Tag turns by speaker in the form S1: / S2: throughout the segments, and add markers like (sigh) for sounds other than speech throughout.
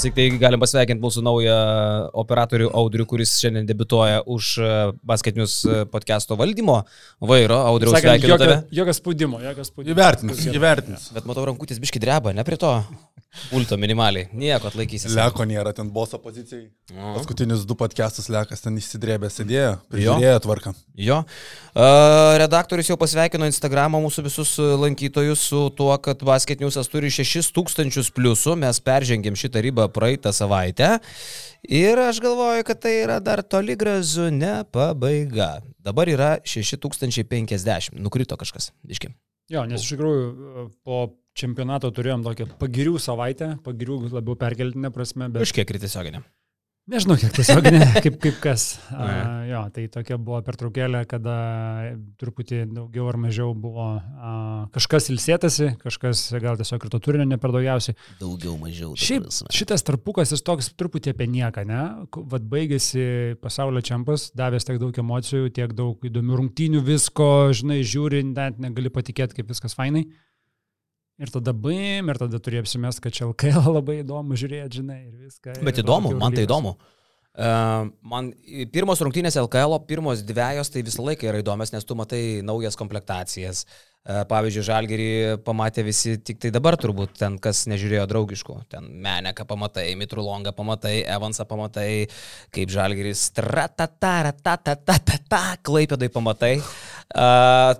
S1: klausyk, tai galim pasveikinti mūsų naują operatorių Audrių, kuris šiandien debituoja už e, basketinius e, podcast'o valdymo vairo. Audriu, sveikinu
S2: jokio,
S1: tave.
S2: jokio spaudimo, jokio spaudimo.
S3: Įvertins, įvertins.
S1: Bet matau, rankutis biški dreba, ne prie to. Pulto minimaliai. Nieko atlaikysis.
S3: Leko nėra ten boso pozicijai.
S1: O.
S3: Paskutinius du podcastus Lekas ten įsidrėbė, sėdėjo, prižiūrėjo tvarką.
S1: Jo. E, Redaktorius jau pasveikino Instagramą mūsų visus lankytojus su tuo, kad Basket Newsas turi 6000 pliusų. Mes peržengėm šitą ribą praeitą savaitę. Ir aš galvoju, kad tai yra dar toli gražu ne pabaiga. Dabar yra 6050. Nukrito kažkas. Iškim.
S2: Jo, nes iš tikrųjų e, po čempionato turėjom tokią pagirių savaitę, pagirių labiau perkeltinę prasme, bet
S1: Už kiek ir tiesioginė.
S2: Nežinau, kiek tiesiog ne, (laughs) kaip, kaip kas. A, jo, tai tokia buvo pertraukėlė, kada truputį daugiau ar mažiau buvo a, kažkas ilsėtasi, kažkas gal tiesiog ir to turinio ne per daugiausiai.
S1: Daugiau, mažiau.
S2: Šiaip
S1: prasme.
S2: šitas tarpukas jis toks truputį apie nieką, ne? Vat baigėsi pasaulio čempas, davęs tiek daug emocijų, tiek daug įdomių rungtynių, visko, žinai, žiūri, net negali patikėti, kaip viskas fainai. Ir tada baim, ir tada turi apsimest, kad čia LKL (laughs) labai įdomu žiūrėti, žinai, ir viską.
S1: Bet
S2: ir
S1: įdomu, man tai įdomu. Uh, man pirmos rungtynės LKL, pirmos dviejos, tai visą laiką yra įdomios, nes tu matai naujas komplektacijas. Uh, pavyzdžiui, Žalgerį pamatė visi tik tai dabar turbūt ten, kas nežiūrėjo draugiškų. Ten Meneką pamatai, Mitrulongą pamatai, Evansą pamatai, kaip Žalgeris tratataratatatatata, klaipėdai pamatai. Uh,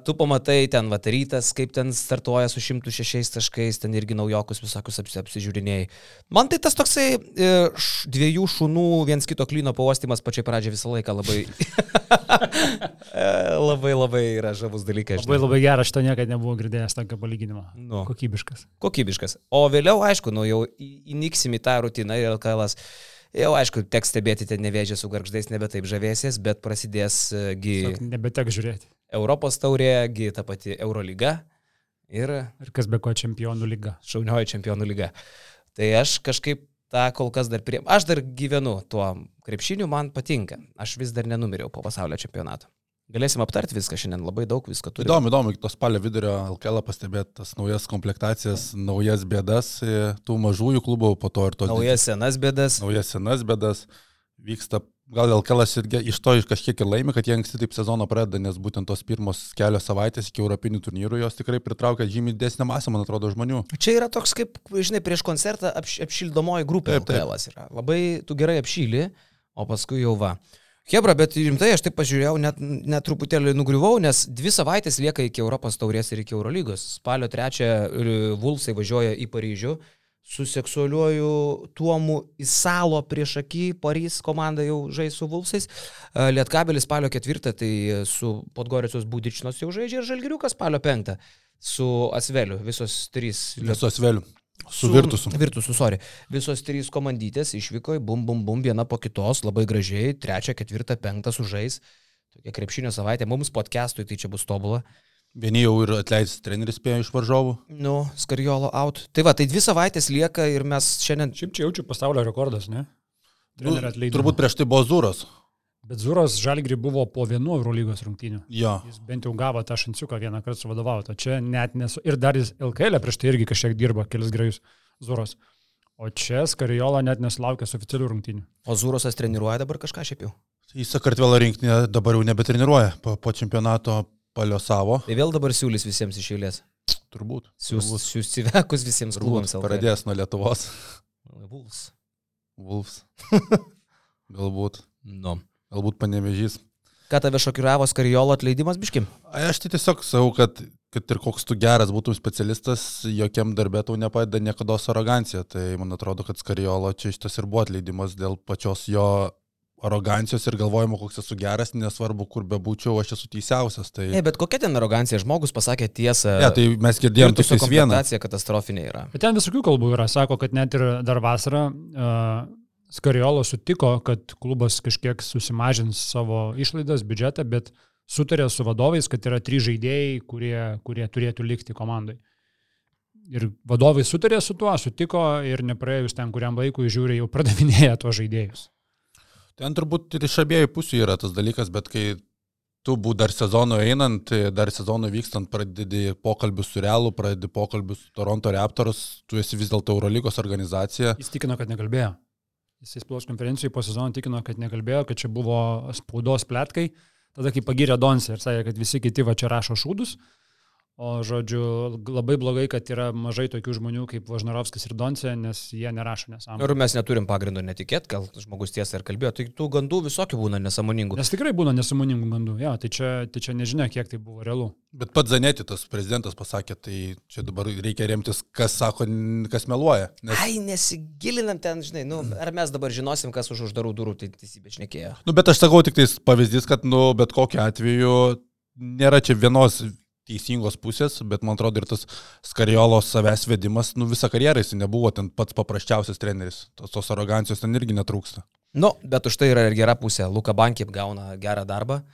S1: tu pamatai ten vatarytas, kaip ten startuoja su 106 taškais, ten irgi naujokus visokius apsi, apsižiūrinėjai. Man tai tas toksai š, dviejų šunų viens kito klyno pauostimas pačiai pradžiai visą laiką labai, (laughs) E, labai, labai yra žavus dalykas.
S2: Labai
S1: žinai.
S2: labai geras, aš to niekada nebuvau girdėjęs tokio palyginimo.
S1: Nu.
S2: Kokybiškas.
S1: Kokybiškas. O vėliau, aišku, nu jau įniksim į tą rutiną ir LKL. Jau, aišku, teks stebėti ten nevėžę su garždais, nebe taip žavėsies, bet prasidės e, gi
S2: Tiesiog Nebetek žiūrėti.
S1: Europos taurė, gi ta pati Eurolyga ir
S2: Ir kas be ko čempionų lyga.
S1: šaunioji čempionų lyga. Tai aš kažkaip tą kol kas dar prie... Aš dar gyvenu tuo krepšiniu, man patinka. Aš vis dar nenumiriau po pasaulio čempionato. Galėsim aptarti viską šiandien, labai daug visko turi.
S3: Įdomu, įdomu, iki to spalio vidurio LKL pastebėti tas naujas komplektacijas, naujas bėdas e, tų mažųjų klubų, po to ir tos
S1: Naujas senas bėdas.
S3: naujas senas bėdas. Vyksta, gal LKL irgi iš to iš kažkiek ir laimi, kad jie anksti taip sezoną pradeda, nes būtent tos pirmos kelios savaitės iki Europinių turnyrų jos tikrai pritraukia žymiai didesnę masę, man atrodo, žmonių.
S1: Čia yra toks kaip, žinai, prieš koncertą apš, apšildomoji grupė.
S3: Taip, taip.
S1: LKL yra. Labai tu gerai apšyli, o paskui jau va. Hebra, bet rimtai aš taip pažiūrėjau, net, net truputėlį nugriuvau, nes dvi savaitės lieka iki Europos taurės ir iki Eurolygos. Spalio trečią Vulsai važiuoja į Paryžių su seksualiuoju tuomu į salo prieš akį, Parys komanda jau žais su Vulsais. E, Lietkabelis spalio ketvirtą, tai su Podgoricos Būdičinos jau žaidžia ir Žalgiriukas spalio penktą su Asveliu, visos trys.
S3: Visos vėlių. Su Virtusu.
S1: Virtusu, sorry. Visos trys komandytės išvyko, į bum, bum, bum, viena po kitos, labai gražiai, trečią, ketvirtą, penktą sužais. Tokia krepšinio savaitė, mums podcastui tai čia bus tobula.
S3: Vieni jau ir atleistas treneris spėjo iš varžovų.
S1: Nu, skariolo out. Tai va, tai dvi savaitės lieka ir mes šiandien...
S2: Šiaip čia jaučiu pasaulio rekordas, ne?
S3: Nu,
S2: Trenerio atleidimo.
S3: turbūt prieš tai buvo Zūras.
S2: Bet Zuras Žalgri buvo po vienu Eurolygos rungtynių.
S3: Jo.
S2: Jis bent jau gavo tą šanciuką vieną kartą suvadovauti. O čia net nesu. Ir dar jis LKL prieš tai irgi kažkiek dirbo, kelis grajus Zuras. O čia Skarijola net nesulaukė oficialių rungtynių.
S1: O Zurosas treniruoja dabar kažką šiaip jau.
S3: Į Sakartvelo rinkinį dabar jau nebetreniruoja. Po, po čempionato paliosavo.
S1: Tai vėl dabar siūlys visiems iš eilės.
S3: Turbūt.
S1: Siūs,
S3: Turbūt.
S1: siūs civekus visiems klubams. LKL.
S3: Pradės nuo Lietuvos.
S1: Vuls.
S3: Wolves. (laughs) Galbūt.
S1: Nu.
S3: Galbūt panevežys.
S1: Ką tave šokiravo skariolo atleidimas, biškim?
S3: Ai, Aš tai tiesiog sakau, kad, kad ir koks tu geras būtum specialistas, jokiam darbė tau nepadeda niekada arogancija. Tai man atrodo, kad Skariolo čia šitas ir buvo atleidimas dėl pačios jo arogancijos ir galvojimo, koks esu geras, nesvarbu, kur bebūčiau, aš esu teisiausias. Tai,
S1: Ne, bet kokia ten arogancija? Žmogus pasakė tiesą.
S3: ne, tai mes girdėjom tik vieną.
S1: komplektacija katastrofinė yra.
S2: Bet ten visokių kalbų yra. Sako, kad net ir dar vasarą uh, Skariolo sutiko, kad klubas kažkiek susimažins savo išlaidas, biudžetą, bet sutarė su vadovais, kad yra trys žaidėjai, kurie, kurie turėtų likti komandai. Ir vadovai sutarė su tuo, sutiko ir nepraėjus ten kuriam laikui žiūri, jau pradavinėja tuos žaidėjus.
S3: Ten turbūt ir iš abiejų pusių yra tas dalykas, bet kai tu bū dar sezono einant, dar sezono vykstant, pradedi pokalbius su Realu, pradedi pokalbius su Toronto Raptors, tu esi vis dėlto Eurolygos organizacija.
S2: Jis tikino, kad nekalbėjo. Jis spaudos konferencijai po sezono tikino, kad nekalbėjo, kad čia buvo spaudos plėtkai. Tada kai pagirė Donsė ir sakė, kad visi kiti va čia rašo šūdus. O žodžiu, labai blogai, kad yra mažai tokių žmonių kaip Važnarovskis ir Doncė, nes jie nerašo nesąmonę.
S1: Ir mes neturim pagrindo netikėti, gal žmogus tiesą ir kalbėjo. Tai tų gandų visokių būna nesąmoningų.
S2: Nes tikrai būna nesąmoningų gandų, jo, tai čia, tai čia nežinia, kiek tai buvo realu.
S3: Bet pats Zaneti, tas prezidentas pasakė, tai čia dabar reikia remtis, kas sako, kas meluoja.
S1: Nes... Ai, nesigilinam ten, žinai, nu, ar mes dabar žinosim, kas už uždarų durų tai teisybė šnekėjo.
S3: Nu, bet aš sakau tik tais pavyzdys, kad, nu, bet kokiu atveju nėra čia vienos teisingos pusės, bet man atrodo ir tas Skariolos savęs vedimas, nu visą karjerą jis nebuvo ten pats paprasčiausias treneris, tos, tos arogancijos ten irgi netrūksta.
S1: Nu, bet už tai yra ir gera pusė. Luka Bankip gauna gerą darbą,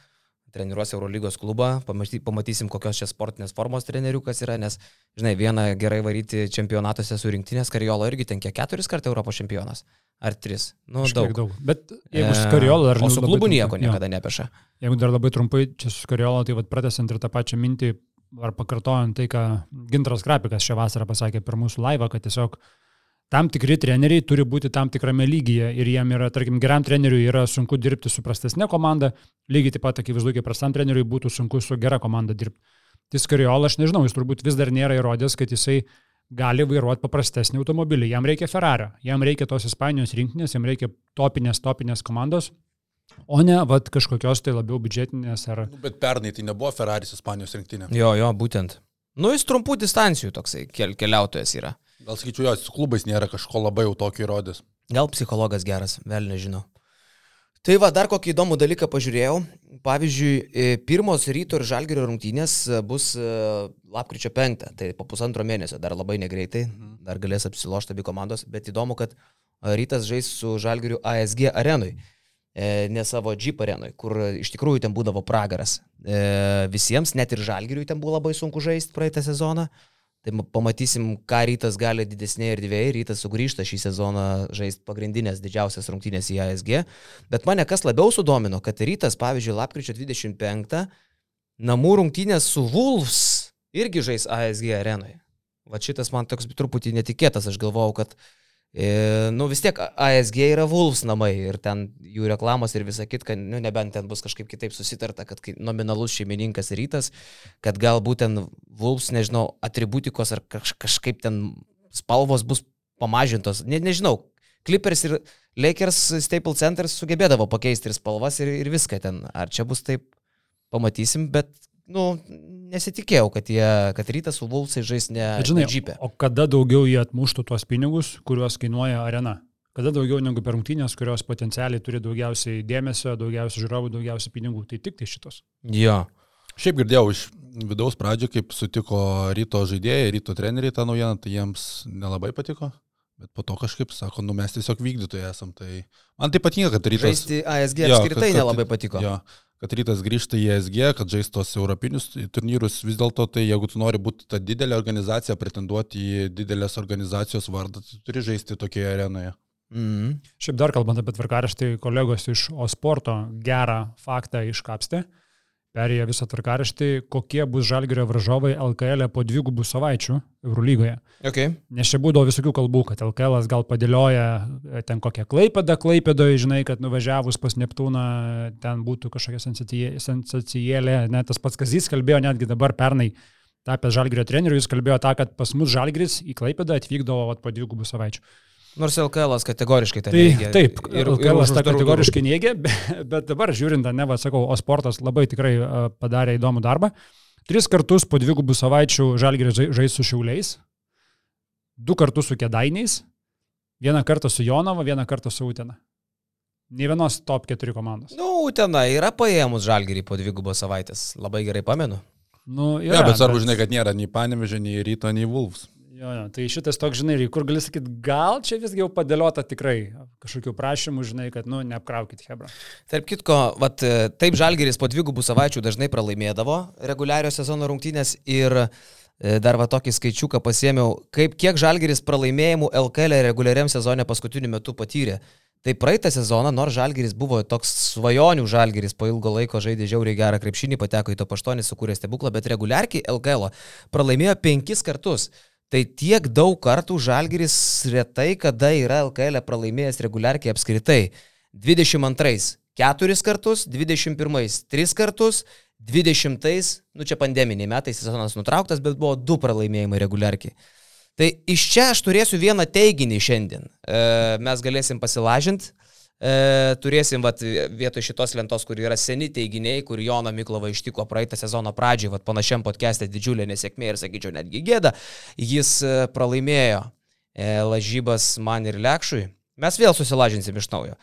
S1: treniruos Eurolygos klubą, pamatysim, kokios čia sportinės formos treneriukas yra, nes, žinai, vieną gerai varyti čempionatuose su rinktinės Kariolo irgi ten kiek keturis kartų Europos čempionas. Ar tris? Nu, daug. daug.
S2: Bet jeigu su Kariolo dar...
S1: O su klubu nieko niekada nepeša.
S2: Jeigu dar labai trumpai čia su Kariolo, tai vad pratęsant ir tą pačią mintį, ar pakartojant tai, ką Gintras Krapikas šią vasarą pasakė per mūsų laivą, kad tiesiog tam tikri treneriai turi būti tam tikrame lygyje ir jiem yra, tarkim, geram treneriui yra sunku dirbti su prastesnė komanda, lygiai taip pat akivaizdu, kaip prastam treneriui būtų sunku su gera komanda dirbti. Tai Skariol, aš nežinau, jis turbūt vis dar nėra įrodęs, kad jisai gali vairuoti paprastesnį automobilį. Jam reikia Ferrari, jam reikia tos Ispanijos rinktinės, jam reikia topinės, topinės komandos, O ne, vad kažkokios tai labiau biudžetinės ar...
S3: Nu, bet pernai tai nebuvo Ferraris Ispanijos rinktinė.
S1: Jo, jo, būtent. Nu, jis trumpų distancijų toksai kel, keliautojas yra.
S3: Gal sakyčiau, jo, su klubais nėra kažko labai jau tokio įrodęs.
S1: Gal psichologas geras, vėl nežinau. Tai va, dar kokį įdomų dalyką pažiūrėjau. Pavyzdžiui, e, pirmos ryto ir žalgerio rungtynės e, bus e, lapkričio 5, tai po pusantro mėnesio, dar labai negreitai, mhm. dar galės apsilošti abi komandos, bet įdomu, kad rytas žais su žalgeriu ASG arenui. Ne savo Jeep arenui, kur iš tikrųjų ten būdavo pragaras. Visiems, net ir žalgiriui ten buvo labai sunku žaisti praeitą sezoną. Tai pamatysim, ką rytas gali didesnėje erdvėje. Rytas sugrįžta šį sezoną žaisti pagrindinės didžiausias rungtynės į ASG. Bet mane kas labiau sudomino, kad rytas, pavyzdžiui, lapkričio 25 namų rungtynės su Wolves irgi žais ASG arenoje. Va šitas man toks truputį netikėtas. Aš galvojau, kad nu vis tiek ASG yra Wolves namai ir ten jų reklamos ir visa kita, nu nebent ten bus kažkaip kitaip susitarta, kad nominalus šeimininkas rytas, kad galbūt ten Wolves, nežinau, atributikos ar kaž, kažkaip ten spalvos bus pamažintos, ne, nežinau. Clippers ir Lakers Staple Centers sugebėdavo pakeisti ir spalvas ir, ir viską ten. Ar čia bus taip, pamatysim, bet nu, nesitikėjau, kad, jie, kad rytas su Vulsai žais ne, žinai, ne džipė.
S2: O kada daugiau jie atmuštų tuos pinigus, kuriuos kainuoja arena? Kada daugiau negu per rungtynės, kurios potencialiai turi daugiausiai dėmesio, daugiausiai žiūrovų, daugiausiai pinigų, tai tik tai šitos.
S1: Jo.
S3: Šiaip girdėjau iš vidaus pradžio, kaip sutiko ryto žaidėjai, ryto treneriai tą naujieną, tai jiems nelabai patiko. Bet po to kažkaip sako, nu mes tiesiog vykdytojai esam. Tai man tai patinka, kad rytas...
S1: Žaisti ASG apskritai nelabai patiko.
S3: Jo, kad rytas grįžta į ESG, kad žais tos europinius turnyrus, vis dėlto tai jeigu tu nori būti ta didelė organizacija, pretenduoti į didelės organizacijos vardą, tai turi žaisti tokioje arenoje.
S2: Mm. Šiaip dar kalbant apie tvarkaraštį, kolegos iš Osporto gerą faktą iškapstė. Uh, perėję visą tvarkaraštį, kokie bus žalgerio varžovai LKL e po dvigubų savaičių Eurolygoje.
S1: Okay.
S2: Nes čia būdavo visokių kalbų, kad LKL gal padėlioja e, ten kokią klaipėdą, klaipėdoje, žinai, kad nuvažiavus pas Neptūną ten būtų kažkokia sensacijėlė, net tas pats Kazys kalbėjo netgi dabar pernai tapęs žalgerio treneriu, jis kalbėjo tą, kad pas mus žalgeris į klaipėdą atvykdavo po dvigubų savaičių.
S1: Nors LKL kategoriškai
S2: tai neigia. Taip, ir LKL tą kategoriškai neigia, bet, dabar žiūrint, ne, va, sakau, o sportas labai tikrai padarė įdomų darbą. Tris kartus po dvigubų savaičių žalgeris žais su šiauliais, du kartus su kėdainiais, vieną kartą su Jonava, vieną kartą su Utena. Ne vienos top 4 komandos.
S1: Nu, Utena yra paėmus žalgerį po dvigubos savaitės, labai gerai pamenu.
S3: Nu, yra, ja, bet svarbu, bet... žinai, kad nėra nei Panevežė, nei Ryto, nei Wolves.
S2: Jo, jo, tai šitas toks, žinai, kur gali sakyti, gal čia visgi jau padėliota tikrai kažkokių prašymų, žinai, kad, nu, neapkraukit Hebra.
S1: Tarp kitko, vat, taip Žalgeris po dvigubų savaičių dažnai pralaimėdavo reguliario sezono rungtynės ir e, dar va tokį skaičiuką pasėmiau, kaip kiek Žalgeris pralaimėjimų LKL reguliariam sezone paskutiniu metu patyrė. Tai praeitą sezoną, nors Žalgeris buvo toks svajonių Žalgeris, po ilgo laiko žaidė žiauriai gerą krepšinį, pateko į to paštonį, sukūrė stebuklą, bet reguliarkiai LKL pralaimėjo penkis kartus. Tai tiek daug kartų Žalgeris retai kada yra LKL pralaimėjęs reguliarkiai apskritai. 22 keturis kartus, 21 tris kartus, 20, nu čia pandeminiai metai, sezonas nutrauktas, bet buvo du pralaimėjimai reguliarkiai. Tai iš čia aš turėsiu vieną teiginį šiandien. E, mes galėsim pasilažinti. E, turėsim vat, vietoj šitos lentos, kur yra seni teiginiai, kur Jono Miklova ištiko praeitą sezono pradžiai, vat, panašiam podcast'e didžiulė nesėkmė ir sakyčiau netgi gėda, jis e, pralaimėjo e, lažybas man ir Lekšui. Mes vėl susilažinsim iš naujo.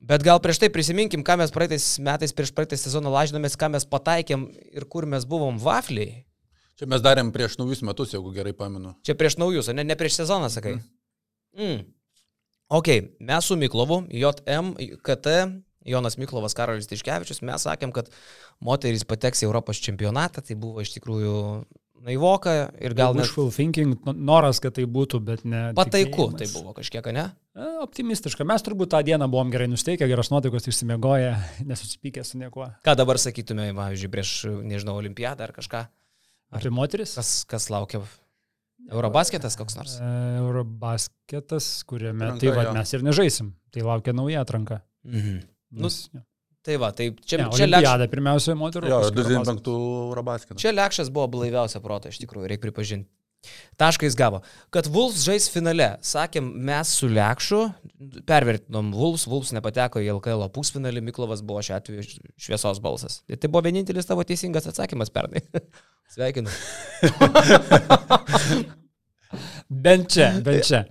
S1: Bet gal prieš tai prisiminkim, ką mes praeitais metais prieš praeitą sezoną lažinomės, ką mes pataikėm ir kur mes buvom vafliai.
S3: Čia mes darėm prieš naujus metus, jeigu gerai pamenu.
S1: Čia prieš naujus, o ne, ne prieš sezoną, sakai. Mm. Mm. Ok, mes su Miklovu, JM, KT, Jonas Miklovas, Karolis Tiškevičius, mes sakėm, kad moterys pateks į Europos čempionatą, tai buvo iš tikrųjų naivoka ir gal...
S2: Wishful net... thinking, noras, kad tai būtų, bet ne...
S1: Pataiku tai buvo kažkiek, ne?
S2: E, optimistiška. Mes turbūt tą dieną buvom gerai nusteikę, geros nuotaikos išsimiegoję, (laughs) nesusipykę su niekuo.
S1: Ką dabar sakytume, pavyzdžiui, prieš, nežinau, olimpiadą ar kažką?
S2: Apie moteris?
S1: Kas, kas laukia? Eurobasketas koks nors?
S2: E, Eurobasketas, kuriame Ranka, tai va, mes ir nežaisim. Tai laukia nauja atranka. Mhm.
S1: Nus, ja. Tai va, tai čia,
S2: ne,
S1: čia
S2: Lekšas. pirmiausia moterų.
S3: Jo, 25 Eurobasketas.
S1: Čia Lekšas buvo blaiviausia proto, iš tikrųjų, reikia pripažinti. Tašką jis gavo. Kad Vulfs žais finale, sakėm, mes su Lekšu, pervertinom Vulfs, Vulfs nepateko į LKL pusfinalį, Miklovas buvo šiuo atveju šviesos balsas. Tai, tai buvo vienintelis tavo teisingas atsakymas pernai. (laughs) Sveikinu. (laughs)
S2: bent čia, bent čia.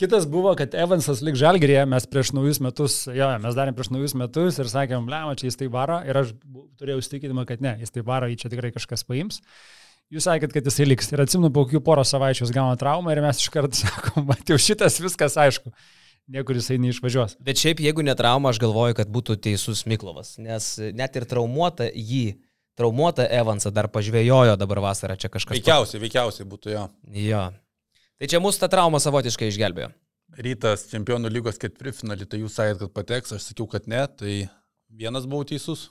S2: Kitas buvo, kad Evansas lik žalgerėje, mes prieš naujus metus, jo, mes darėm prieš naujus metus ir sakėm, blema, čia jis tai varo ir aš turėjau įsitikinimą, kad ne, jis tai varo, jį čia tikrai kažkas paims. Jūs sakėt, kad jisai liks. Ir atsimenu, po kokių porą savaičių jis gauna traumą ir mes iš karto (laughs) sakom, bet jau šitas viskas aišku. Niekur jisai neišvažiuos.
S1: Bet šiaip, jeigu ne trauma, aš galvoju, kad būtų teisus Miklovas. Nes net ir traumuota jį, traumuota Evansą dar pažvėjojo dabar vasarą čia kažkas.
S3: Veikiausiai, veikiausiai būtų jo.
S1: Jo. Tai čia mūsų tą traumą savotiškai išgelbėjo.
S3: Rytas čempionų lygos ketvirtfinalį, tai jūs sakėt, kad pateks, aš sakiau, kad ne, tai vienas buvau teisus.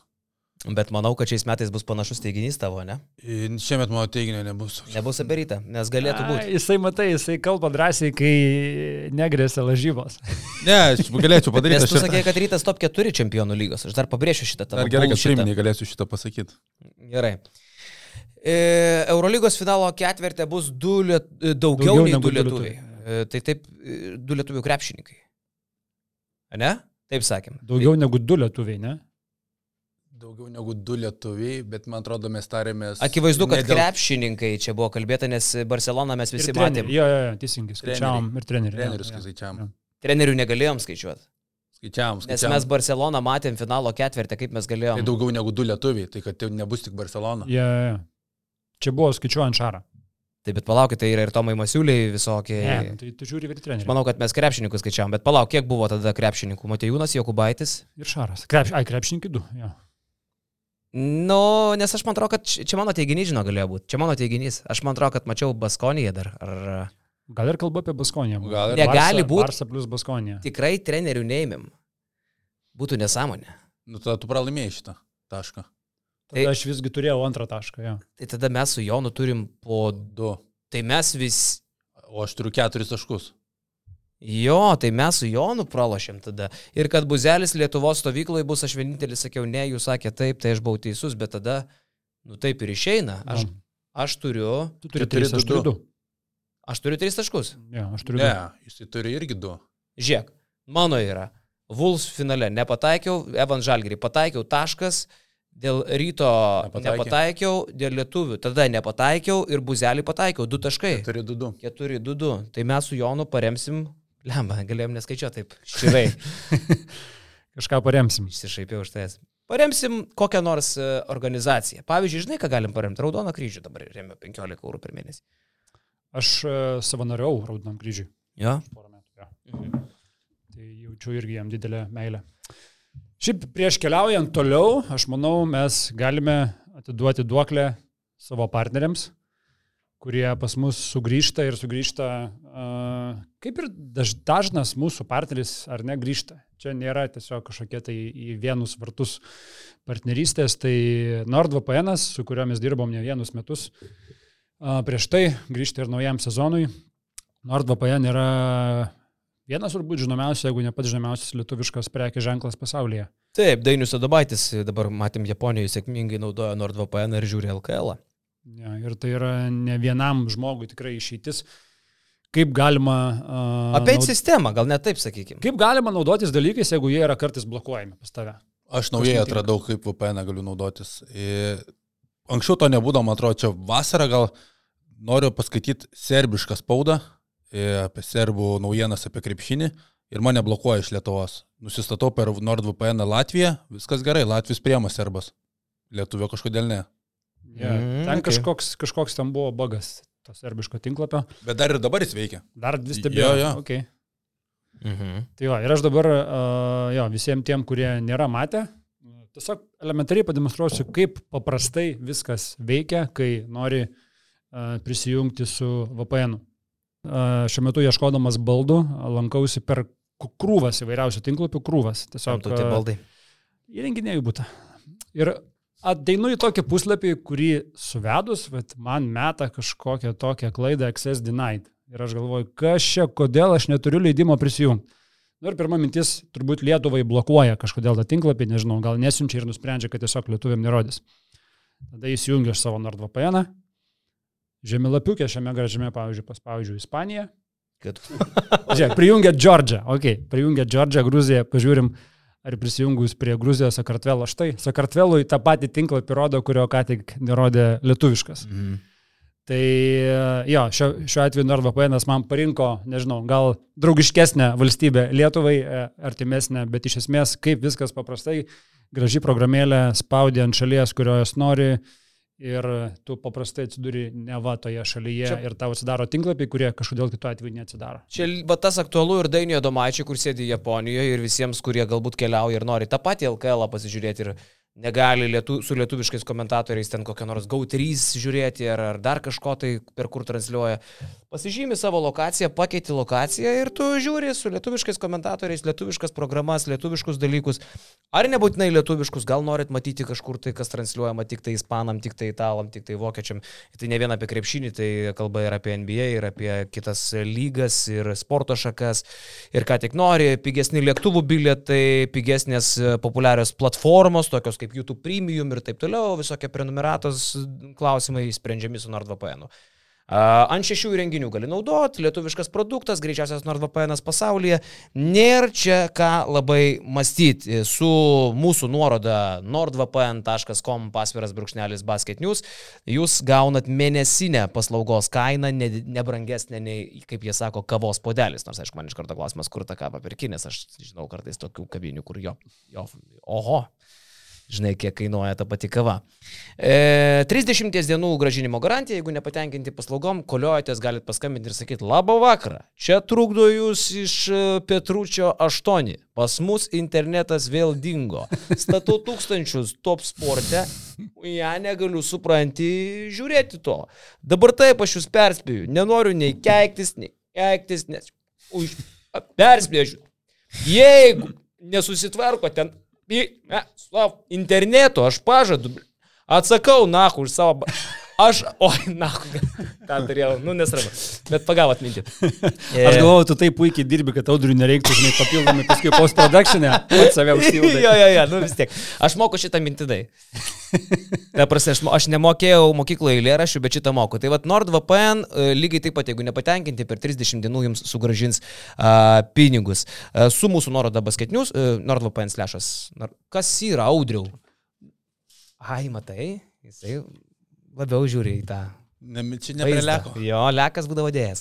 S1: Bet manau, kad šiais metais bus panašus teiginys tavo, ne?
S3: Šiemet mano teiginio nebus.
S1: Nebus apie rytą, nes galėtų būti.
S2: A, jisai, matai, jisai kalba drąsiai, kai negrėsia lažybos. (laughs)
S3: Ne, aš galėčiau padaryti.
S1: Nes tu sakė, kad rytas top 4 čempionų lygos. Aš dar pabrėšiu šitą tavo.
S3: Ar gerai, kad šeiminį galėsiu šitą pasakyti.
S1: Gerai. E, Eurolygos finalo ketvirtė bus du liet, daugiau, daugiau nei du lietuviai. lietuviai. E, tai taip, e, du lietuvių krepšininkai. Ne? Taip sakėm.
S2: Daugiau tai... negu du lietuviai, ne?
S3: Daugiau negu du lietuviai, bet man atrodo mes tarėmės.
S1: Akivaizdu, kad dėl... krepšininkai čia buvo kalbėta, nes Barceloną mes visi matėm.
S2: Jo, jo, jo, teisingai, skaičiavom ir trenerių.
S3: Trenerius skaičiavom.
S1: Trenerių negalėjom skaičiuoti.
S3: Skaičiavom, skaičiavom.
S1: Nes mes Barceloną matėm finalo ketvirtį, kaip mes galėjom.
S3: Tai daugiau negu du lietuviai, tai kad tai nebus tik Barcelona.
S2: Ja, ja. Čia buvo skaičiuojant šarą.
S1: Taip, bet palaukit, tai yra ir Tomai Masiuliai visokie.
S2: Ne, tai tu žiūri ir treneriai.
S1: Aš manau, kad mes krepšininkus skaičiavom, bet palauk, kiek buvo tada krepšininkų? Matejūnas, Jokubaitis.
S2: Ir Šaras. Krepš... Ai, krepšininkai du. Ja.
S1: Nu, nes aš man atrodo, kad čia mano teiginys, žinau, galėjo būti. Čia mano teiginys. Aš man atrodo, kad mačiau Baskoniją dar. Ar...
S2: Gal ir kalbu apie Baskoniją.
S3: Gal
S1: ir negali būti.
S2: Barsa plus Baskonija.
S1: Tikrai trenerių neimim. Būtų nesąmonė.
S3: Nu, tada tu pralaimėjai šitą tašką.
S2: Tai aš visgi turėjau antrą tašką, jo.
S1: Tai tada mes su Jonu turim po du. Tai mes vis.
S3: O aš turiu keturis taškus.
S1: Jo, tai mes su Jonu pralašėm tada. Ir kad buzelis Lietuvos stovykloje bus, aš vienintelis sakiau, ne, jūs sakė taip, tai aš buvau teisus, bet tada, nu taip ir išeina. Aš, aš turiu.
S2: Tu turi tris, aš turiu du.
S1: Aš turiu tris taškus.
S2: Ne, aš turiu
S3: ne, du. Jis turi irgi du.
S1: Žiūrėk, mano yra. Vuls finale nepataikiau, Evan Žalgerį pataikiau taškas, Dėl ryto Nepataikė. nepataikiau, dėl lietuvių tada nepataikiau ir buzelį pataikiau, du taškai.
S3: 4-2.
S1: 4-2. Tai mes su Jonu paremsim Lemba, galėjom neskaičiuoti taip. (laughs) Širai.
S2: Kažką paremsim.
S1: Išsišaipiau už tai. Paremsim kokią nors e, organizaciją. Pavyzdžiui, žinai, ką galim paremti? Raudoną kryžių dabar remia 15 eurų per mėnesį.
S2: Aš uh, savanoriau Raudonam kryžiui.
S1: Jo.
S2: Porą metų. Jo. Mhm. Tai jaučiu irgi jam didelę meilę. Šiaip prieš keliaujant toliau, aš manau, mes galime atiduoti duoklę savo partneriams kurie pas mus sugrįžta ir sugrįžta, kaip ir daž, dažnas mūsų partneris ar ne grįžta. Čia nėra tiesiog kažkokie tai į vienus vartus partnerystės, tai NordVPN, su kuriuo mes dirbom ne vienus metus, prieš tai grįžta ir naujam sezonui. NordVPN yra vienas turbūt žinomiausias, jeigu ne pats žinomiausias lietuviškas prekės ženklas pasaulyje.
S1: Taip, Dainius Adabaitis, dabar matėm Japonijoje sėkmingai naudoja NordVPN ir žiūri LKL. -ą.
S2: Ja, ir tai yra ne vienam žmogui tikrai išeitis. Kaip galima... Uh,
S1: Apie naud... sistemą, gal net taip sakykime.
S2: Kaip galima naudotis dalykais, jeigu jie yra kartais blokuojami pas tave?
S3: Aš naujai atradau, kaip VPN galiu naudotis. Ir anksčiau to nebūdavo, man atrodo, čia vasarą gal noriu paskaityti serbišką spaudą apie serbų naujienas apie krepšinį ir mane blokuoja iš Lietuvos. Nusistatau per NordVPN Latviją, viskas gerai, Latvijos priema serbas. Lietuvio kažkodėl ne.
S2: Yeah. Mm, ten okay. kažkoks, kažkoks ten buvo bagas, to serbiško tinklapio.
S3: Bet dar ir dabar jis veikia.
S2: Dar vis stebėjo.
S3: Jo, jo.
S2: Okay.
S1: Mhm.
S2: Tai va, ir aš dabar, uh, jo, visiems tiem, kurie nėra matę, tiesiog elementariai pademonstruosiu, kaip paprastai viskas veikia, kai nori uh, prisijungti su VPN. -u. Uh, šiuo metu ieškodamas baldų, lankausi per krūvas įvairiausių tinklapių, krūvas. Tiesiog.
S1: Tie baldai.
S2: Įrenginėjų būtų. Ir Ateinu į tokį puslapį, kurį suvedus, bet man meta kažkokią tokią klaidą Access Denied. Ir aš galvoju, kas čia, kodėl aš neturiu leidimo prisijungti. Nu ir pirma mintis, turbūt Lietuvai blokuoja kažkodėl tą tinklapį, nežinau, gal nesiunčia ir nusprendžia, kad tiesiog lietuviam nerodys. Tada įsijungiu aš savo NordVPN, žemėlapiukė šiame gražiame, pavyzdžiui, paspaudžiu Ispaniją.
S1: Kad...
S2: Žiūrėk, prijungia Džordžią, ok, prijungia Džordžią, Gruziją, pažiūrim, ar prisijungus prie Gruzijos Sakartvelo. Štai, Sakartvelui tą patį tinklapį rodo, kurio ką tik nerodė lietuviškas. Mhm. Tai jo, šiuo, šiuo atveju NordVPN man parinko, nežinau, gal draugiškesnę valstybę Lietuvai, e, artimesnę, bet iš esmės kaip viskas paprastai, graži programėlė spaudė ant šalies, kurios nori, uh, ir tu paprastai atsiduri ne va toje šalyje Čia... ir tau atsidaro tinklapiai, kurie kažkodėl kitu atveju neatsidaro.
S1: Čia va tas aktualu ir Dainijo Domaičiai, kur sėdi Japonijoje ir visiems, kurie galbūt keliauja ir nori tą patį LKL pasižiūrėti ir negali lietu, su lietuviškais komentatoriais ten kokią nors GO3 žiūrėti ar, ar dar kažko tai, per kur transliuoja. Pasižymi savo lokaciją, pakeiti lokaciją ir tu žiūri su lietuviškais komentatoriais, lietuviškas programas, lietuviškus dalykus. Ar nebūtinai lietuviškus, gal norit matyti kažkur tai, kas transliuojama tik tai ispanam, tik tai italam, tik tai vokiečiam. Tai ne vien apie krepšinį, tai kalba ir apie NBA, ir apie kitas lygas, ir sporto šakas, ir ką tik nori, pigesni lėktuvų bilietai, pigesnės populiarios platformos, tokios kaip YouTube Premium ir taip toliau, visokie prenumeratos klausimai sprendžiami su NordVPN. U. Ant šešių įrenginių gali naudoti, lietuviškas produktas, greičiausias NordVPN pasaulyje. Nėra čia ką labai mąstyti. Su mūsų nuoroda nordvpn.com pasviras brūkšnelis basket news jūs gaunat mėnesinę paslaugos kainą, nebrangesnė nei, kaip jie sako, kavos podelis. Nors, aišku, man iš karto klausimas, kur ta kava pirkinės. Aš žinau kartais tokių kabinių, kur jo, jo, oho, žinai, kiek kainuoja ta pati kava. E, 30 dienų gražinimo garantija, jeigu nepatenkinti paslaugom, koliojatės, galite paskambinti ir sakyti, labą vakarą, čia trukdo jūs iš e, Petručio 8, pas mus internetas vėl dingo, statau tūkstančius top sporte, ją negaliu supranti žiūrėti to. Dabar taip aš jūs perspėju, nenoriu nei keiktis, nei keiktis, nes už perspėju. Jeigu nesusitvarko ten Slav, internetu, aš pažadu, atsakau, na, už savo... Aš, oi, na, ką turėjau, nu nesvarbu, bet pagavot mintį. (laughs)
S2: Aš galvoju, tu taip puikiai dirbi, kad audriui nereiktų, žinai, papildomai paskui post-production'e, pats save užsijūdai. (laughs)
S1: jo, jo, jo, nu vis tiek. Aš moku šitą mintinai. Ta prasme, aš, aš nemokėjau mokykloje eilėraščių, bet šitą moku. Tai vad NordVPN e, lygiai taip pat, jeigu nepatenkinti, per 30 dienų jums sugražins uh, pinigus. Uh, su mūsų nuoroda basketinius, uh, NordVPN slešas. Kas yra audriau? Ai, matai, jisai labiau žiūri į tą.
S3: Ne, čia neprileko.
S1: Jo, lekas būdavo dėjęs.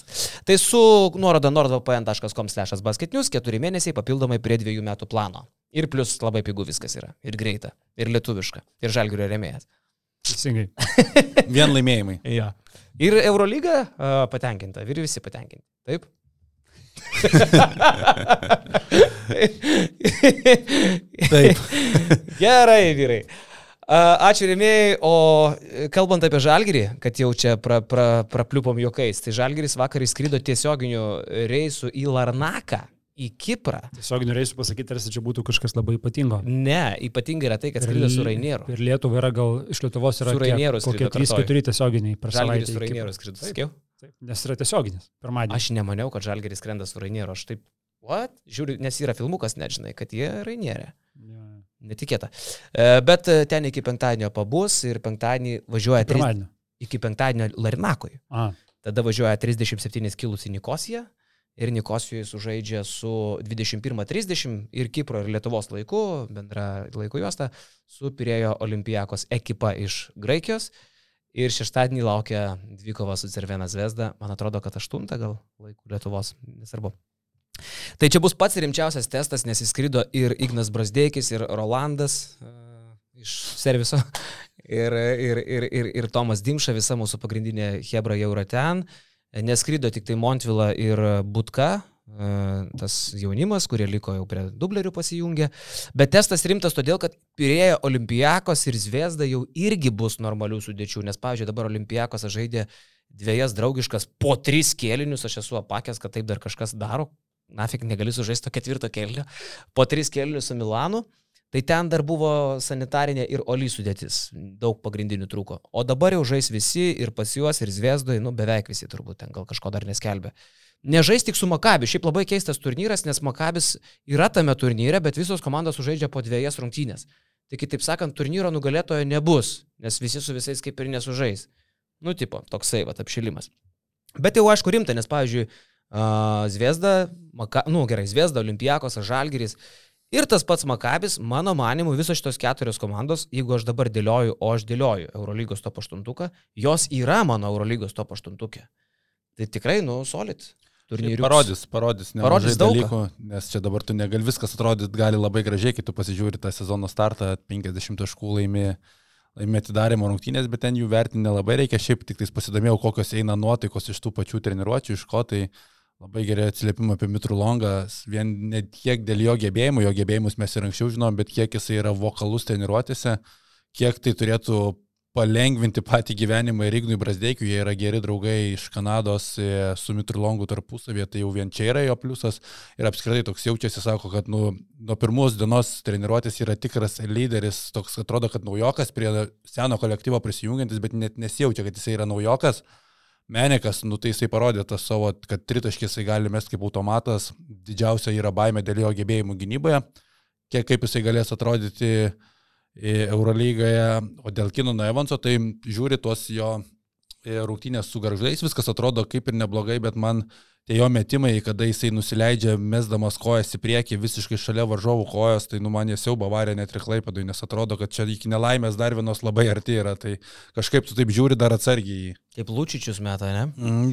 S1: Tai su nuoroda nordvpn.com slash basketnius keturi mėnesiai papildomai prie dviejų metų plano. Ir plus labai pigų viskas yra. Ir greita. Ir lietuviška. Ir žalgiurio remėjas.
S2: Teisingai. (laughs)
S3: Vien laimėjimai.
S1: jo. Ir Eurolyga uh, patenkinta. Ir visi patenkinti. Taip? (laughs) (laughs)
S3: Taip.
S1: Gerai, vyrai. Ačiū rėmėjai, o kalbant apie Žalgirį, kad jau čia pra, pra, prapliupom juokais, tai Žalgiris vakar įskrido tiesioginiu reisu į Larnaką į Kiprą.
S2: Tiesiog norėsiu pasakyti, tarsi čia būtų kažkas labai ypatingo.
S1: Ne, ypatinga yra tai, kad skrido su Rainieru.
S2: Ir Lietuva yra gal iš Lietuvos yra
S1: Rainieru
S2: kokie 3-4 tiesioginiai per savaitę.
S1: Su Rainieru skrido, sakiau?
S2: Taip, nes yra tiesioginis, pirmadienį.
S1: Aš nemaniau, kad Žalgeris skrenda su Rainieru, aš taip, what? Žiūriu, nes yra filmukas, nežinai, kad jie Rainierė. Netikėta. E, bet e, ten iki penktadienio pabus ir penktadienį važiuoja...
S2: Pirmadienio.
S1: Iki penktadienio Larinakoje. Tada važiuoja 37 kilus į Nikosiją ir Nikosijoje sužaidžia su 21.30 ir Kipro ir Lietuvos laiku, bendra laiko juosta, su Pirėjo Olimpijakos ekipa iš Graikijos. Ir šeštadienį laukia dvikova su Cervena Zvezda, man atrodo, kad aštuntą gal laikų Lietuvos, nesvarbu. Tai čia bus pats rimčiausias testas, nes įskrido ir Ignas Brasdeikis, ir Rolandas uh, iš serviso, (laughs) ir, ir, ir, ir, ir Tomas Dimša, visa mūsų pagrindinė Hebra jau yra ten. Neskrido tik tai Montvila ir Butka, tas jaunimas, kurie liko jau prie dublerių pasijungę. Bet testas rimtas todėl, kad Pirėjo Olimpijakos ir Zviesda jau irgi bus normalių sudėčių, nes, pavyzdžiui, dabar Olimpijakos žaidė dviejas draugiškas po tris kėlinius, aš esu apakęs, kad taip dar kažkas daro, nafik negali sužaisti to ketvirto kėlinio, po tris kėlinius su Milanu. Tai ten dar buvo sanitarinė ir Oli sudėtis, daug pagrindinių trūko. O dabar jau žais visi ir pas juos, ir Zviesdoje, nu beveik visi turbūt ten gal kažko dar neskelbė. Nežais tik su Makabi. Šiaip labai keistas turnyras, nes Makabis yra tame turnyre, bet visos komandos sužaidžia po dviejas rungtynės. Tai kitaip sakant, turnyro nugalėtojo nebus, nes visi su visais kaip ir nesužais. Nu, tipo, toksai, va, apšilimas. Bet jau aišku rimta, nes, pavyzdžiui, Zviesda, Maka, nu gerai, Zviesda, Olimpijakos, Žalgiris ir tas pats Makabis, mano manimu, visos šitos keturios komandos, jeigu aš dabar dėlioju, o aš dėlioju Eurolygos top 8, jos yra mano Eurolygos top 8. Tai tikrai, nu, solid
S3: turnyrius. Parodys, parodys, parodys daug dalykų, nes čia dabar tu negali viskas atrodyti, gali labai gražiai, kai tu pasižiūri tą sezono startą, 50 taškų laimi, laimi atidarimo rungtynės, bet ten jų vertinti nelabai reikia, šiaip tik tais pasidomėjau, kokios eina nuotaikos iš tų pačių treniruočių, iš ko tai labai gerai atsiliepimą apie Mitrų Longą, vien ne tiek dėl jo gebėjimų, jo gebėjimus mes ir anksčiau žinom, bet kiek jisai yra vokalus treniruotėse, kiek tai turėtų palengvinti patį gyvenimą ir Ignui Brasdeikiu, jie yra geri draugai iš Kanados e, su Mitrulongu tarpusavėje, tai jau vien čia yra jo pliusas. Ir apskritai toks jaučiasi, sako, kad nu, nuo pirmos dienos treniruotės yra tikras lyderis, toks atrodo, kad naujokas prie seno kolektyvo prisijungiantis, bet net nesijaučia, kad jisai yra naujokas. Menekas, nu tai jisai parodė tą savo, kad tritaškis jisai gali mesti kaip automatas, didžiausia yra baime dėl jo gebėjimų gynyboje, kiek kaip jisai galės atrodyti uh, Eurolygoje, o dėl Kinono Evanso, tai žiūri tuos jo e, rungtynės su garžais, viskas atrodo kaip ir neblogai, bet man tie jo metimai, kada jisai nusileidžia, mesdamas kojas į priekį visiškai šalia varžovų kojas, tai nu man jie siauba varė net ir klaipadui, nes atrodo, kad čia iki nelaimės dar vienos labai arti yra, tai kažkaip tu taip žiūri dar atsargiai.
S1: Kaip Lučičius meta, ne? Mm.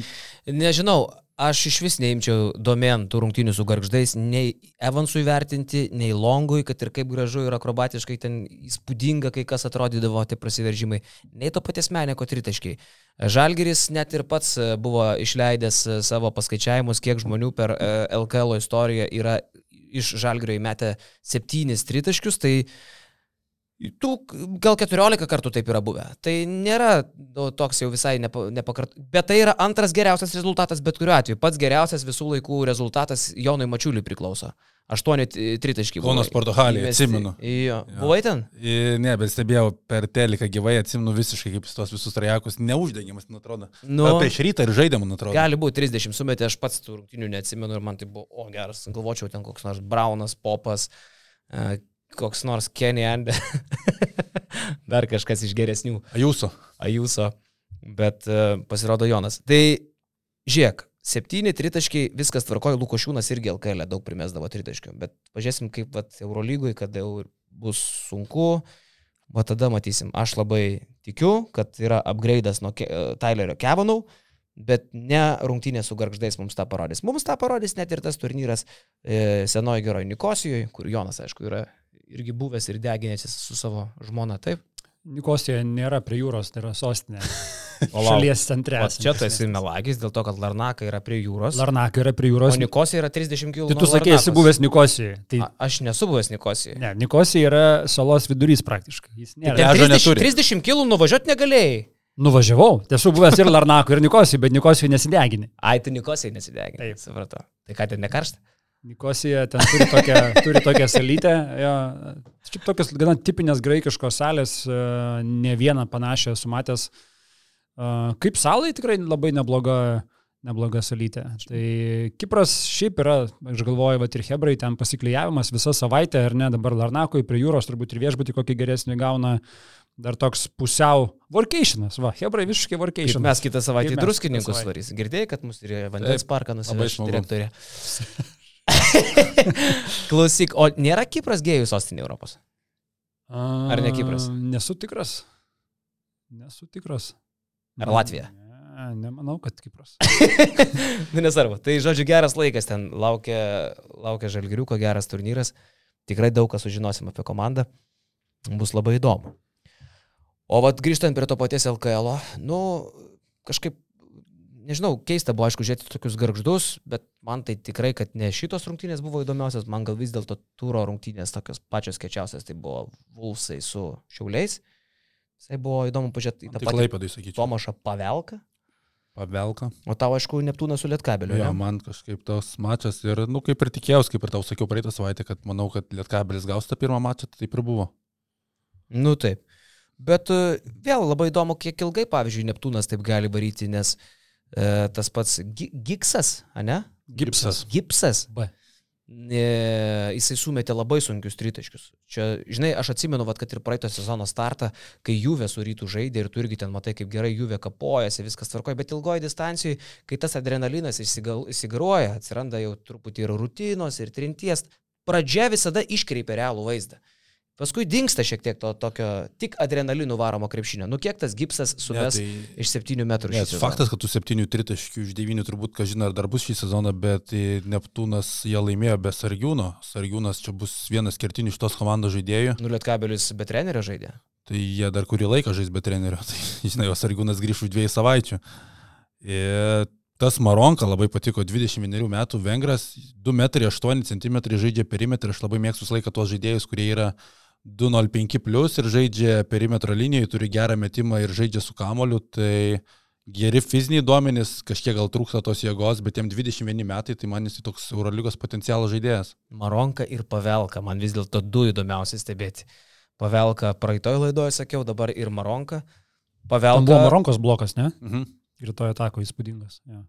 S1: Nežinau, Aš iš vis neimčiau domen tų rungtynių su garždais, nei Evansui vertinti, nei Longui, kad ir kaip gražu ir akrobatiškai ten įspūdinga, kai kas atrodydavo tie prasiveržimai, nei to paties meneko tritaškiai. Žalgeris net ir pats e, buvo išleidęs e, savo paskaičiavimus, kiek žmonių per LKL e, istoriją yra iš Žalgerio įmetę septynis tritaškius, tai uh, Tų gal 14 kartų taip yra buvę. Tai nėra nu, toks jau visai nepa, nepakart. Bet tai yra antras geriausias rezultatas bet kuriuo atveju. Pats geriausias visų laikų rezultatas Jonui Mačiuliui priklauso. Aštuoni tritaškiai.
S3: Kaunas Portugalija, atsimenu.
S1: Jo. Buvai ten?
S3: Ne, bet stebėjau per teliką gyvai, atsimenu visiškai kaip tos visus trajekus, neuždengiamas, man atrodo. Nu, prieš rytą ir žaidė, man atrodo.
S1: Gali būti 30 sumetė, aš pats tų rungtinių neatsimenu ir man tai buvo, o geras, galvočiau ten koks nors Braunas, Popas koks nors Kenny Ande, (laughs) dar kažkas iš geresnių.
S3: Ajuso.
S1: Ajuso, bet uh, pasirodo Jonas. Tai žiūrėk, septyni tritaškiai, viskas tvarkoja, Lukošiūnas irgi LKL daug primesdavo tritaškių, bet pažiūrėsim kaip vat, Eurolygui, kada jau bus sunku, o tada matysim. Aš labai tikiu, kad yra upgrade'as nuo Ke Tylerio Kevanau, bet ne rungtynė su garždais mums tą parodys. Mums tą parodys net ir tas turnyras e, senoji geroji Nikosijoje, kur Jonas, aišku, yra irgi buvęs ir deginėsis su savo žmona, taip?
S2: Nikosija nėra prie jūros, tai yra sostinė. (laughs)
S1: O
S2: šalies centre.
S1: O čia tu esi melagis dėl to, kad Larnaka yra prie jūros.
S2: Larnakai yra prie
S1: O
S2: jūros.
S1: Nikosija yra 30 km.
S2: Tai tu sakei, esi buvęs Nikosijoje. Tai
S1: A, aš nesu buvęs Nikosijai.
S2: ne, Nikosija yra salos vidurys praktiškai. Jis nėra.
S3: Ten- Pliažo
S1: 30,
S3: neturi.
S1: 30 km nuvažiuoti negalėjai.
S2: Nuvažiavau, esu buvęs ir Larnakui, ir Nikosijai, bet Nikosijai nesidegini.
S1: Ai, tu Nikosijai nesidegini.
S2: Taip.
S1: Supratau. Tai ką ten nekaršta?
S2: Nikosija ten turi tokią, turi tokią salytę. Jo, šiaip tokios gana tipinės graikiškos salės, e, ne vieną panašią esu matęs. E, Kaip salai tikrai labai nebloga, nebloga salytė. Tai Kipras šiaip yra, aš galvoju, va ir Hebrai ten pasiklyjavimas visą savaitę, ar ne, dabar Larnakoje prie jūros turbūt ir viešbutį kokį geresnį gauna. Dar toks pusiau workationas, va, Hebrai visiškai
S1: Kaip
S2: workationas.
S1: mes kitą savaitę
S2: Kaip
S1: į druskininkus varys. Girdėjai, kad mus ir vandens parką
S3: smagu.
S1: direktorė. (laughs) (laughs) Klausyk, o nėra Kipras gėjų sostinė Europos? Ar ne Kipras?
S2: A, Nesu tikras. Nesu tikras.
S1: Ar Latvija?
S2: Ne, nemanau, kad Kipras. (laughs)
S1: Nu, nesvarbu. Tai, žodžiu, geras laikas ten laukia, laukia Žalgiriuko, geras turnyras. Tikrai daug ką sužinosim apie komandą. Bus labai įdomu. O vat grįžtant prie to paties LKL, nu, kažkaip, nežinau, keista buvo, aišku, žiūrėti tokius garždus, bet man tai tikrai, kad ne šitos rungtynės buvo įdomiausios, man gal vis dėlto turo rungtynės tokios pačios kečiausias, tai buvo Vulsai su Šiauliais. Tai buvo įdomu pažiūrėti į tą
S3: Tik
S1: patį
S3: laipėdai, sakyčiau.
S1: Tomašą Pavelką.
S3: Pavelka.
S1: O tau, aišku, Neptūnas su Lietkabeliu.
S3: Jo,
S1: ne?
S3: man kažkaip tos mačas ir, nu, kaip ir tikėjausi, kaip ir tau sakiau praeitą savaitę, kad manau, kad Lietkabelis gaus tą pirmą mačą, tai taip ir buvo.
S1: Nu taip. Bet e, vėl labai įdomu, kiek ilgai, pavyzdžiui, Neptūnas taip gali varyti, nes e, tas pats Gi- Giksas, ne?
S3: Gipsas.
S1: Gipsas.
S2: B.
S1: E, jisai sumetė labai sunkius tritaškius. Čia, žinai, aš atsimenu, vat, kad ir praeito sezono startą, kai Juve su rytų žaidė ir tu irgi ten matai, kaip gerai Juve kapojasi, viskas tvarkoja, bet ilgoji distancijoje, kai tas adrenalinas išsigaruoja, atsiranda jau truputį ir rutinos, ir trinties, pradžia visada iškreipia realų vaizdą. Paskui dinksta šiek tiek to tokio tik adrenalinų varomo krepšinio. Nu kiek tas gipsas sumes
S3: Ne,
S1: tai... iš 7 metrų
S3: Ne,
S1: šį sezoną?
S3: faktas, kad tų septynių tritaškių iš devynių turbūt, ką žinai, ar dar bus šį sezoną, bet e, Neptūnas jie laimėjo be Sargiūno. Sargiūnas čia bus vienas kertinių iš tos komandos žaidėjų.
S1: Nuliet kabelis be trenerio žaidė.
S3: Tai jie dar kurį laiką žais be trenerio. (laughs) Tai, žinai, o Sargiūnas grįžtų už dviejų savaičių. Ir tas Maronka labai patiko, 21 metų vengras, 2,8 m žaidžia perimetrą. Aš labai mėgstu laiką tuos žaidėjus, kurie yra 2,05 plus ir žaidžia perimetro linijoje, turi gerą metimą ir žaidžia su kamoliu. Tai geri fiziniai duomenys, kažkiek gal trūksta tos jėgos, bet jam 21 metai, tai man jis toks Eurolygos potencialo žaidėjas.
S1: Maronka ir Pavelka, man vis dėlto du įdomiausi stebėti. Pavelka praeitoj laidoje sakiau, dabar ir Maronka.
S2: Ten buvo
S1: Pavelka,
S2: Maronkos blokas, ne?
S3: Mhm.
S2: Ir to atako įspūdingas. Ja.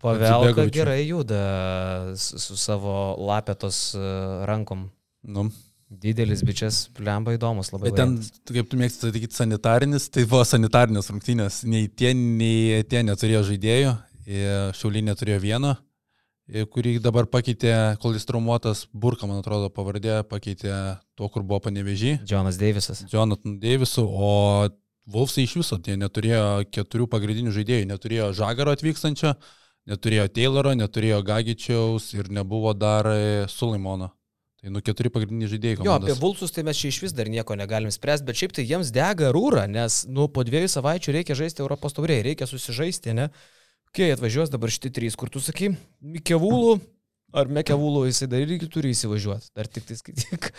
S1: Pavelka gerai juda su, su savo lapetos e, rankom.
S3: Nu,
S1: Didelis bičias, lemba įdomus labai.
S3: Bet ten,
S1: variantas.
S3: kaip tu mėgsti sakyti, sanitarinis, tai buvo sanitarinės rungtynės. Nei tie, nei tie neturėjo žaidėjų. Šiauliai neturėjo vieno, i, kurį dabar pakeitė, kol jis traumuotas, Burka, man atrodo, pavardė, pakeitė to, kur buvo panevežį,
S1: Jonas Deivisas.
S3: Jonathan Davisu, o Wolfsai iš viso, tie neturėjo keturių pagrindinių žaidėjų, neturėjo Žagaro atvykstančio, neturėjo Tayloro, neturėjo Gagičiaus ir nebuvo dar e, Sulaimono. Tai nu keturi pagrindiniai žaidėjai.
S1: Jo, apie
S3: komandos.
S1: Vulsus tai mes čia iš vis dar nieko negalim spręsti, bet šiaip tai jiems dega rūra, nes nu, po dviejų savaičių reikia žaisti Europos taurėje, reikia susižaisti, ne? Kai atvažiuos dabar šitie trys, kur tu sakai, Mikevulų ar Mekevulų jisai dar irgi turi įsivažiuoti, dar tik, tai, tik,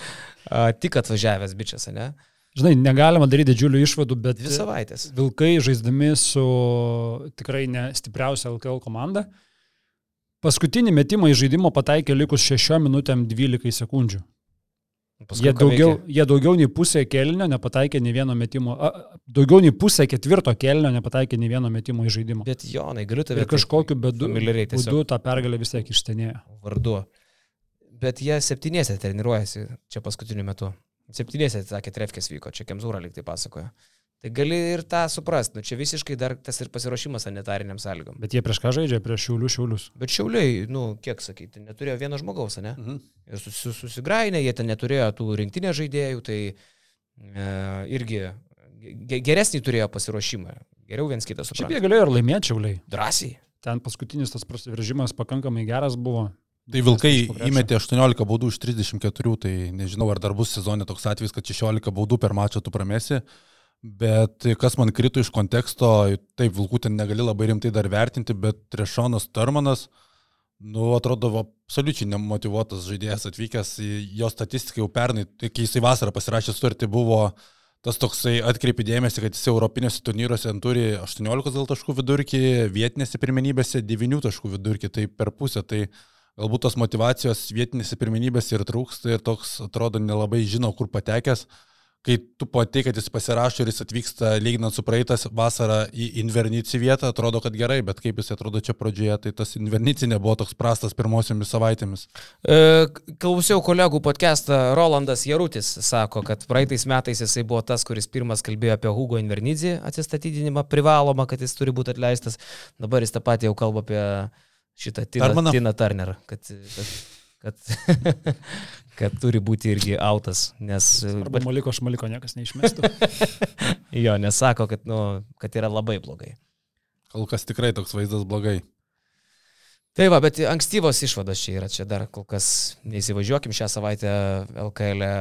S1: a, tik atvažiavęs bičias, ne?
S2: Žinai, negalima daryti didžiulių išvadų, bet
S1: Dvi savaitės.
S2: Vilkai žaisdami su tikrai nestipriausia LKL komanda, paskutinį metimą į žaidimą pataikė likus 6 minutėm 12 sekundžių.
S1: Paskui
S2: Jie daugiau,
S1: veikė?
S2: jie daugiau nei pusę kelnio nepataikė nei vieno metimo, a, daugiau nei pusę ketvirto kelnio nepataikė nei vieno metimo į žaidimą.
S1: Bet Jonai, galiu tave
S2: Ir kažkokiu būdu,
S1: familiariai tiesiog.
S2: būdu tą pergalę vis tiek išstenėjo.
S1: vardu. Bet jie septynėse treniruojasi čia paskutiniu metu. Septynėse, sakė, trefkės vyko, čia Kemzūra liktai pasakojo. Tai gali ir tą suprasti, nu čia visiškai dar tas ir pasiruošimas sanitariniam sąlygom.
S2: Bet jie prieš ką žaidžia? Prieš šiulių šiulius.
S1: Bet šiauliai, nu, kiek sakyti, neturėjo vieno žmogaus, ne?
S3: Mhm.
S1: Ir susi, susigrainė, jie ten neturėjo tų rinktinės žaidėjų, tai e, irgi ge- geresnį turėjo pasiruošimą. Geriau viens kitą
S2: Šiaip
S1: supranta.
S2: jie galėjo ir laimėti šiuliai.
S1: Drąsiai.
S2: Ten paskutinis tas prasiveržimas pakankamai geras buvo.
S3: Tai Vilkai įmetė 18 baudų iš 34, tai nežinau, ar dar bus sezonė toks atvejis, kad 16 baudų per mačą tu pramesi. Bet kas man krito iš konteksto, taip, Vilkų ten negali labai rimtai dar vertinti, bet Trešonas Tarmanas, nu, atrodo, absoliučiai nemotivuotas žaidėjas atvykęs, jo statistika jau pernai, kai jisai vasarą pasirašė sutartį, buvo tas toksai atkreipi dėmesį, kad jis Europinėse turnyruose turi 18 gal taškų vidurkį, vietinėse pirmenybėse 9 taškų vidurkį, tai per pusę. Tai galbūt tos motivacijos vietinėse pirmenybėse ir trūksta ir toks atrodo nelabai žino, kur patekęs kai tu patai, kad jis pasirašo ir jis atvyksta, lyginant su praeitas vasarą į Invernici vietą, atrodo, kad gerai, bet kaip jis atrodo čia pradžioje, tai tas Invernici nebuvo toks prastas pirmosiomis savaitėmis.
S1: E, klausiau kolegų podcastą, Rolandas Jarutis sako, kad praeitais metais jisai buvo tas, kuris pirmas kalbėjo apie Hugo Invernici atsistatydinimą, privalomą, kad jis turi būti atleistas. Dabar jis tą patį jau kalba apie šitą Tina, Tina Turner, kad, kad kad, (laughs) kad turi būti irgi autas, nes...
S2: Arba maliko šmaliko niekas neišmestų. (laughs)
S1: jo, nesako, kad, nu, kad yra labai blogai.
S3: Kol kas tikrai toks vaizdas blogai.
S1: Tai va, bet ankstyvos išvados čia yra, čia dar kol kas neįsivažiuokim šią savaitę LKL e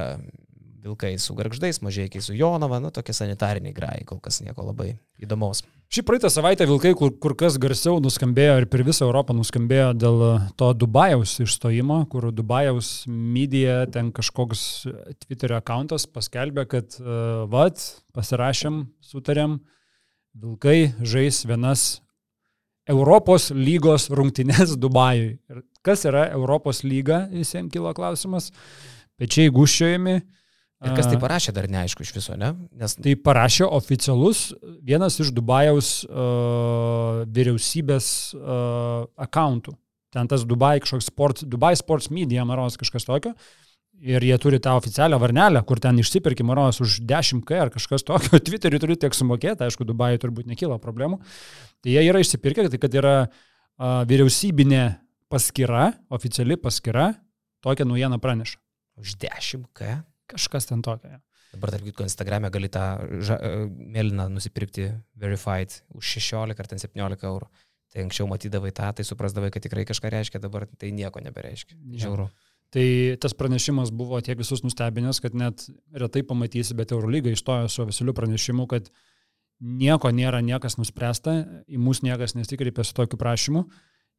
S1: vilkai su garždais, mažiekiai su Jonava, nu tokie sanitariniai grai, kol kas nieko labai įdomaus.
S2: Šį praeitą savaitę Vilkai kur, kur kas garsiau nuskambėjo ir per visą Europą nuskambėjo dėl to Dubajaus išstojimo, kur Dubajaus medija, ten kažkoks Twitter akantas paskelbė, kad uh, vad, pasirašėm, sutarėm, Vilkai žais vienas Europos lygos rungtynės Dubajui. Ir kas yra Europos lyga, visiems kilo klausimas. Pečiai guščiojami,
S1: Ir kas tai parašė, dar neaišku iš viso, ne?
S2: Nes... Tai parašė oficialus vienas iš Dubajaus uh, vyriausybės uh, akantų. Ten tas Dubai kažkoks sports, Dubai Sports Media, maros kažkas tokio. Ir jie turi tą oficialią varnelę, kur ten išsipirki maros už 10k ar kažkas tokio. (laughs) Twitter'į turi tiek sumokėti, aišku, Dubajai turbūt nekyla problemų. Tai jie yra išsipirkę, tai kad yra uh, vyriausybinė paskyra, oficiali paskyra, tokią naujieną praneša.
S1: Už 10k?
S2: Kažkas ten tokio. Ja.
S1: Dabar, tarp kitko, Instagram'e gali tą ža, e, mėlyną nusipirkti verified už 16 ar 17 eurų. Tai anksčiau matydavai tą, tai suprasdavai, kad tikrai kažką reiškia, dabar tai nieko nebereiškia. Žiauru. Ja.
S2: Tai tas pranešimas buvo tiek visus nustebinęs, kad net retai pamatysi, bet Eurolyga ištojo su oficialiu pranešimu, kad nieko nėra, niekas nuspręsta, į mus niekas nesikreipė su tokiu prašymu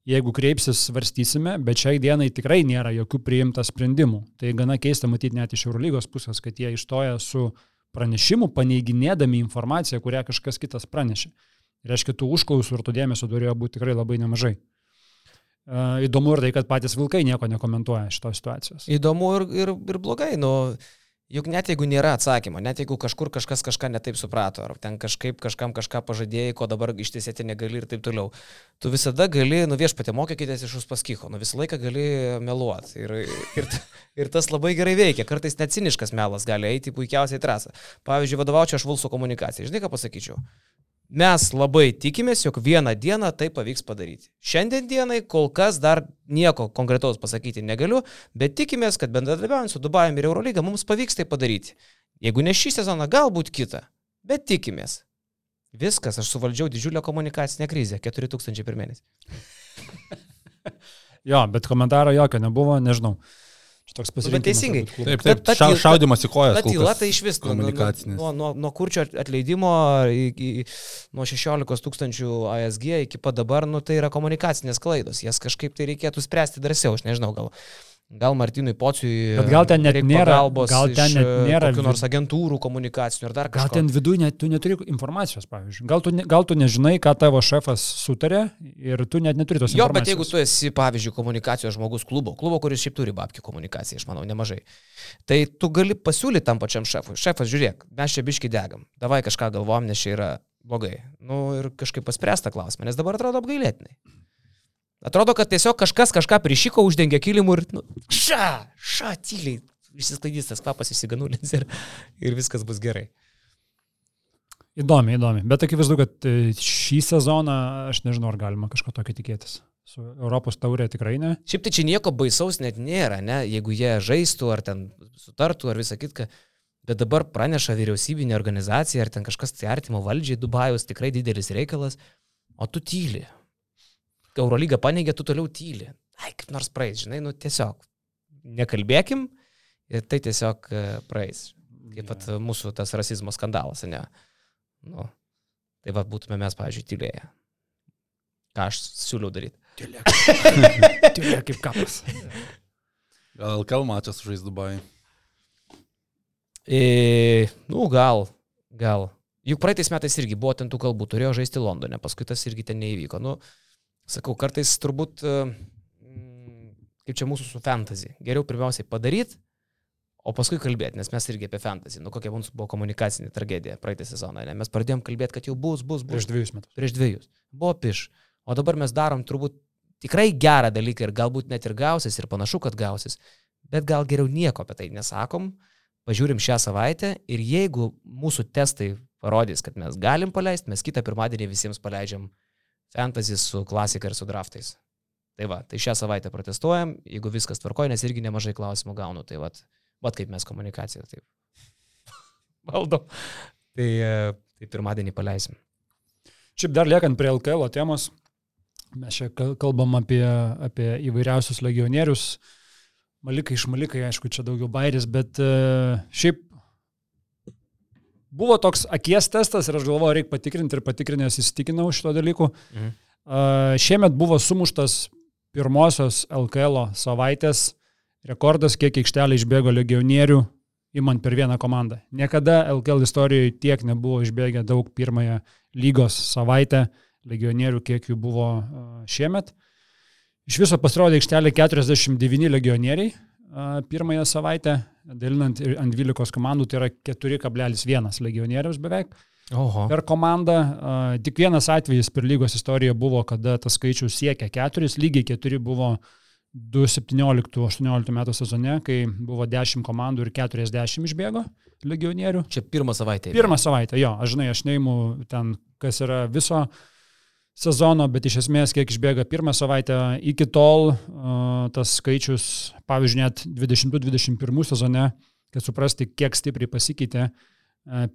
S2: jeigu kreipsis, svarstysime, bet šiai dienai tikrai nėra jokių priimta sprendimų. Tai gana keista matyti net iš Eurolygos pusės, kad jie ištoja su pranešimu, paneiginėdami informaciją, kurią kažkas kitas pranešė. Reiškia, tų užklausų ir tų dėmesio turėjo būti tikrai labai nemažai. Įdomu ir tai, kad patys vilkai nieko nekomentuoja šitos situacijos.
S1: Įdomu ir, ir, ir blogai. Nu, Juk net jeigu nėra atsakymo, net jeigu kažkur kažkas kažką netaip suprato, ar ten kažkaip kažkam kažką pažadėjai, ko dabar ištiesėti negali ir taip toliau, tu visada gali, nu viešpatė, mokykitės iš uspaskicho, nu visą laiką gali meluoti. Ir, ir, ir tas labai gerai veikia, kartais net ciniškas melas gali eiti puikiausiai trasą. Pavyzdžiui, vadovaučiau aš Vulso komunikacijai. Žinai, ką pasakyčiau? Mes labai tikimės, jog vieną dieną tai pavyks padaryti. Šiandien dienai kol kas dar nieko konkretaus pasakyti negaliu, bet tikimės, kad bendradarbiaujant su Dubajumi ir Eurolyga mums pavyks tai padaryti. Jeigu ne šį sezoną, galbūt kitą, bet tikimės. Viskas, aš suvaldžiau didžiulę komunikacinę krizę, 4000 per mėnesį. (laughs)
S2: jo, bet komentaro jokio nebuvo, nežinau.
S1: Toks pasirinkimas. Bet teisingai.
S3: Taip, taip, ta, ta, šaudimas į kojas.
S1: Ta tyla tai iš vis komunikacinis. Nuo, nuo, nuo kurčio atleidimo iki, nuo 16 tūkstančių ASG iki pat dabar, nu, tai yra komunikacinės klaidos. Jas kažkaip tai reikėtų spręsti drąsiau, aš nežinau, gal Gal Martinui Pociui.
S2: Bet gal ten net nėra. Gal ten net nėra.
S1: Kokių nors agentūrų komunikacinių ar dar kažko.
S2: Gal ten viduje net, tu neturi informacijos, pavyzdžiui. Gal tu, ne, gal tu nežinai, ką tavo šefas sutarė ir tu net neturi tos
S1: jo,
S2: informacijos. Jo,
S1: bet jeigu tu esi, pavyzdžiui, komunikacijos žmogus klubo, klubo, kuris šiaip turi babkių komunikaciją, aš manau, nemažai, tai tu gali pasiūlyti tam pačiam šefui. Šefas, žiūrėk, mes čia biški degam. Davai kažką galvom, nes čia yra blogai. Nu ir kažkaip paspręsta klausimą, nes dabar atrodo apgailėtinai. Atrodo, kad tiesiog kažkas kažką prišyko, uždengė kilimų ir, nu, ša, ša, tyliai, išsisklaidys tas kvapas įsiganulins ir, ir viskas bus gerai.
S2: Įdomi, įdomi. Bet akivaizdu, kad e, šį sezoną aš nežinau, ar galima kažko tokio tikėtis. Su Europos taurė tikrai ne.
S1: Šiaip tai čia nieko baisaus net nėra, ne? Jeigu jie žaistų ar ten sutartų ar visą kitką. Bet dabar praneša vyriausybinė organizacija ar ten kažkas tai artimo valdžiai Dubajus, tikrai didelis reikalas, o tu tyli. Eurolyga paneigė, tu toliau tyli. Ai, kaip nors praeis, žinai, nu tiesiog nekalbėkim ir tai tiesiog e, praeis. Kaip pat mūsų tas rasizmo skandalas, ne? Nu, tai va būtume mes, pavyzdžiui, tylėję. Ką aš siūliau daryti.
S2: Tylė (laughs) kaip kapas.
S3: Gal LKL mačas žais Dubai.
S1: E, nu, gal, gal. Juk praeitais metais irgi buvo ten tų kalbų, turėjo žaisti Londone, paskui tas irgi ten neįvyko. Nu, sakau, kartais turbūt, mm, kaip čia mūsų su fantasy, geriau pirmiausiai padaryti, o paskui kalbėti, nes mes irgi apie fantasy, nu kokia mums buvo komunikacinė tragedija praeitą sezoną, ne? mes pradėjom kalbėti, kad jau bus, bus, bus.
S2: Prieš dviejus metus.
S1: Prieš dviejus. Buvo piš. O dabar mes darom turbūt tikrai gerą dalyką ir galbūt net ir gausis ir panašu, kad gausis, bet gal geriau nieko apie tai nesakom, pažiūrim šią savaitę ir jeigu mūsų testai parodys, kad mes galim paleisti, mes kitą pirmadienį visiems paleidžiam fantasy su klasika ir su draftais. Tai va, tai šią savaitę protestuojam, jeigu viskas tvarkoja, nes irgi nemažai klausimų gaunu, tai va, va kaip mes komunikaciją taip (laughs) valdom. Tai, e, tai pirmadienį paleisim.
S2: Šiaip dar liekant prie LKL temos, mes čia kal- kalbam apie, apie įvairiausius legionierius. Malikai iš Malikai, aišku, čia daugiau bairis, bet uh, šiaip buvo toks akies testas ir aš galvoju, reikia patikrinti ir patikrinęs įsitikinau šito dalyku.
S1: Mhm.
S2: Uh, šiemet buvo sumuštas pirmosios LKL savaitės rekordas, kiek aikštelė išbėgo legionierių, imant per vieną komandą. Niekada LKL istorijoje tiek nebuvo išbėgę daug pirmąją lygos savaitę legionierių, kiek jų buvo šiemet. Iš viso pasirodė aikštelė 49 legionieriai pirmąją savaitę, dalinant ant 12 komandų, tai yra 4,1 legionieriaus beveik
S1: Oho.
S2: per komandą. A, Tik vienas atvejis per lygos istoriją buvo, kada tas skaičius siekia 4, lygiai 4 buvo 2017-2018 metų sezone, kai buvo 10 komandų ir 40 išbėgo legionierių.
S1: Čia pirmą savaitę.
S2: Pirmą savaitę, jo, aš žinai, aš neimu ten, kas yra viso sezono, bet iš esmės, kiek išbėga pirmą savaitę, iki tol tas skaičius, pavyzdžiui, net 2021 sezone, kad suprasti, kiek stipriai pasikeitė,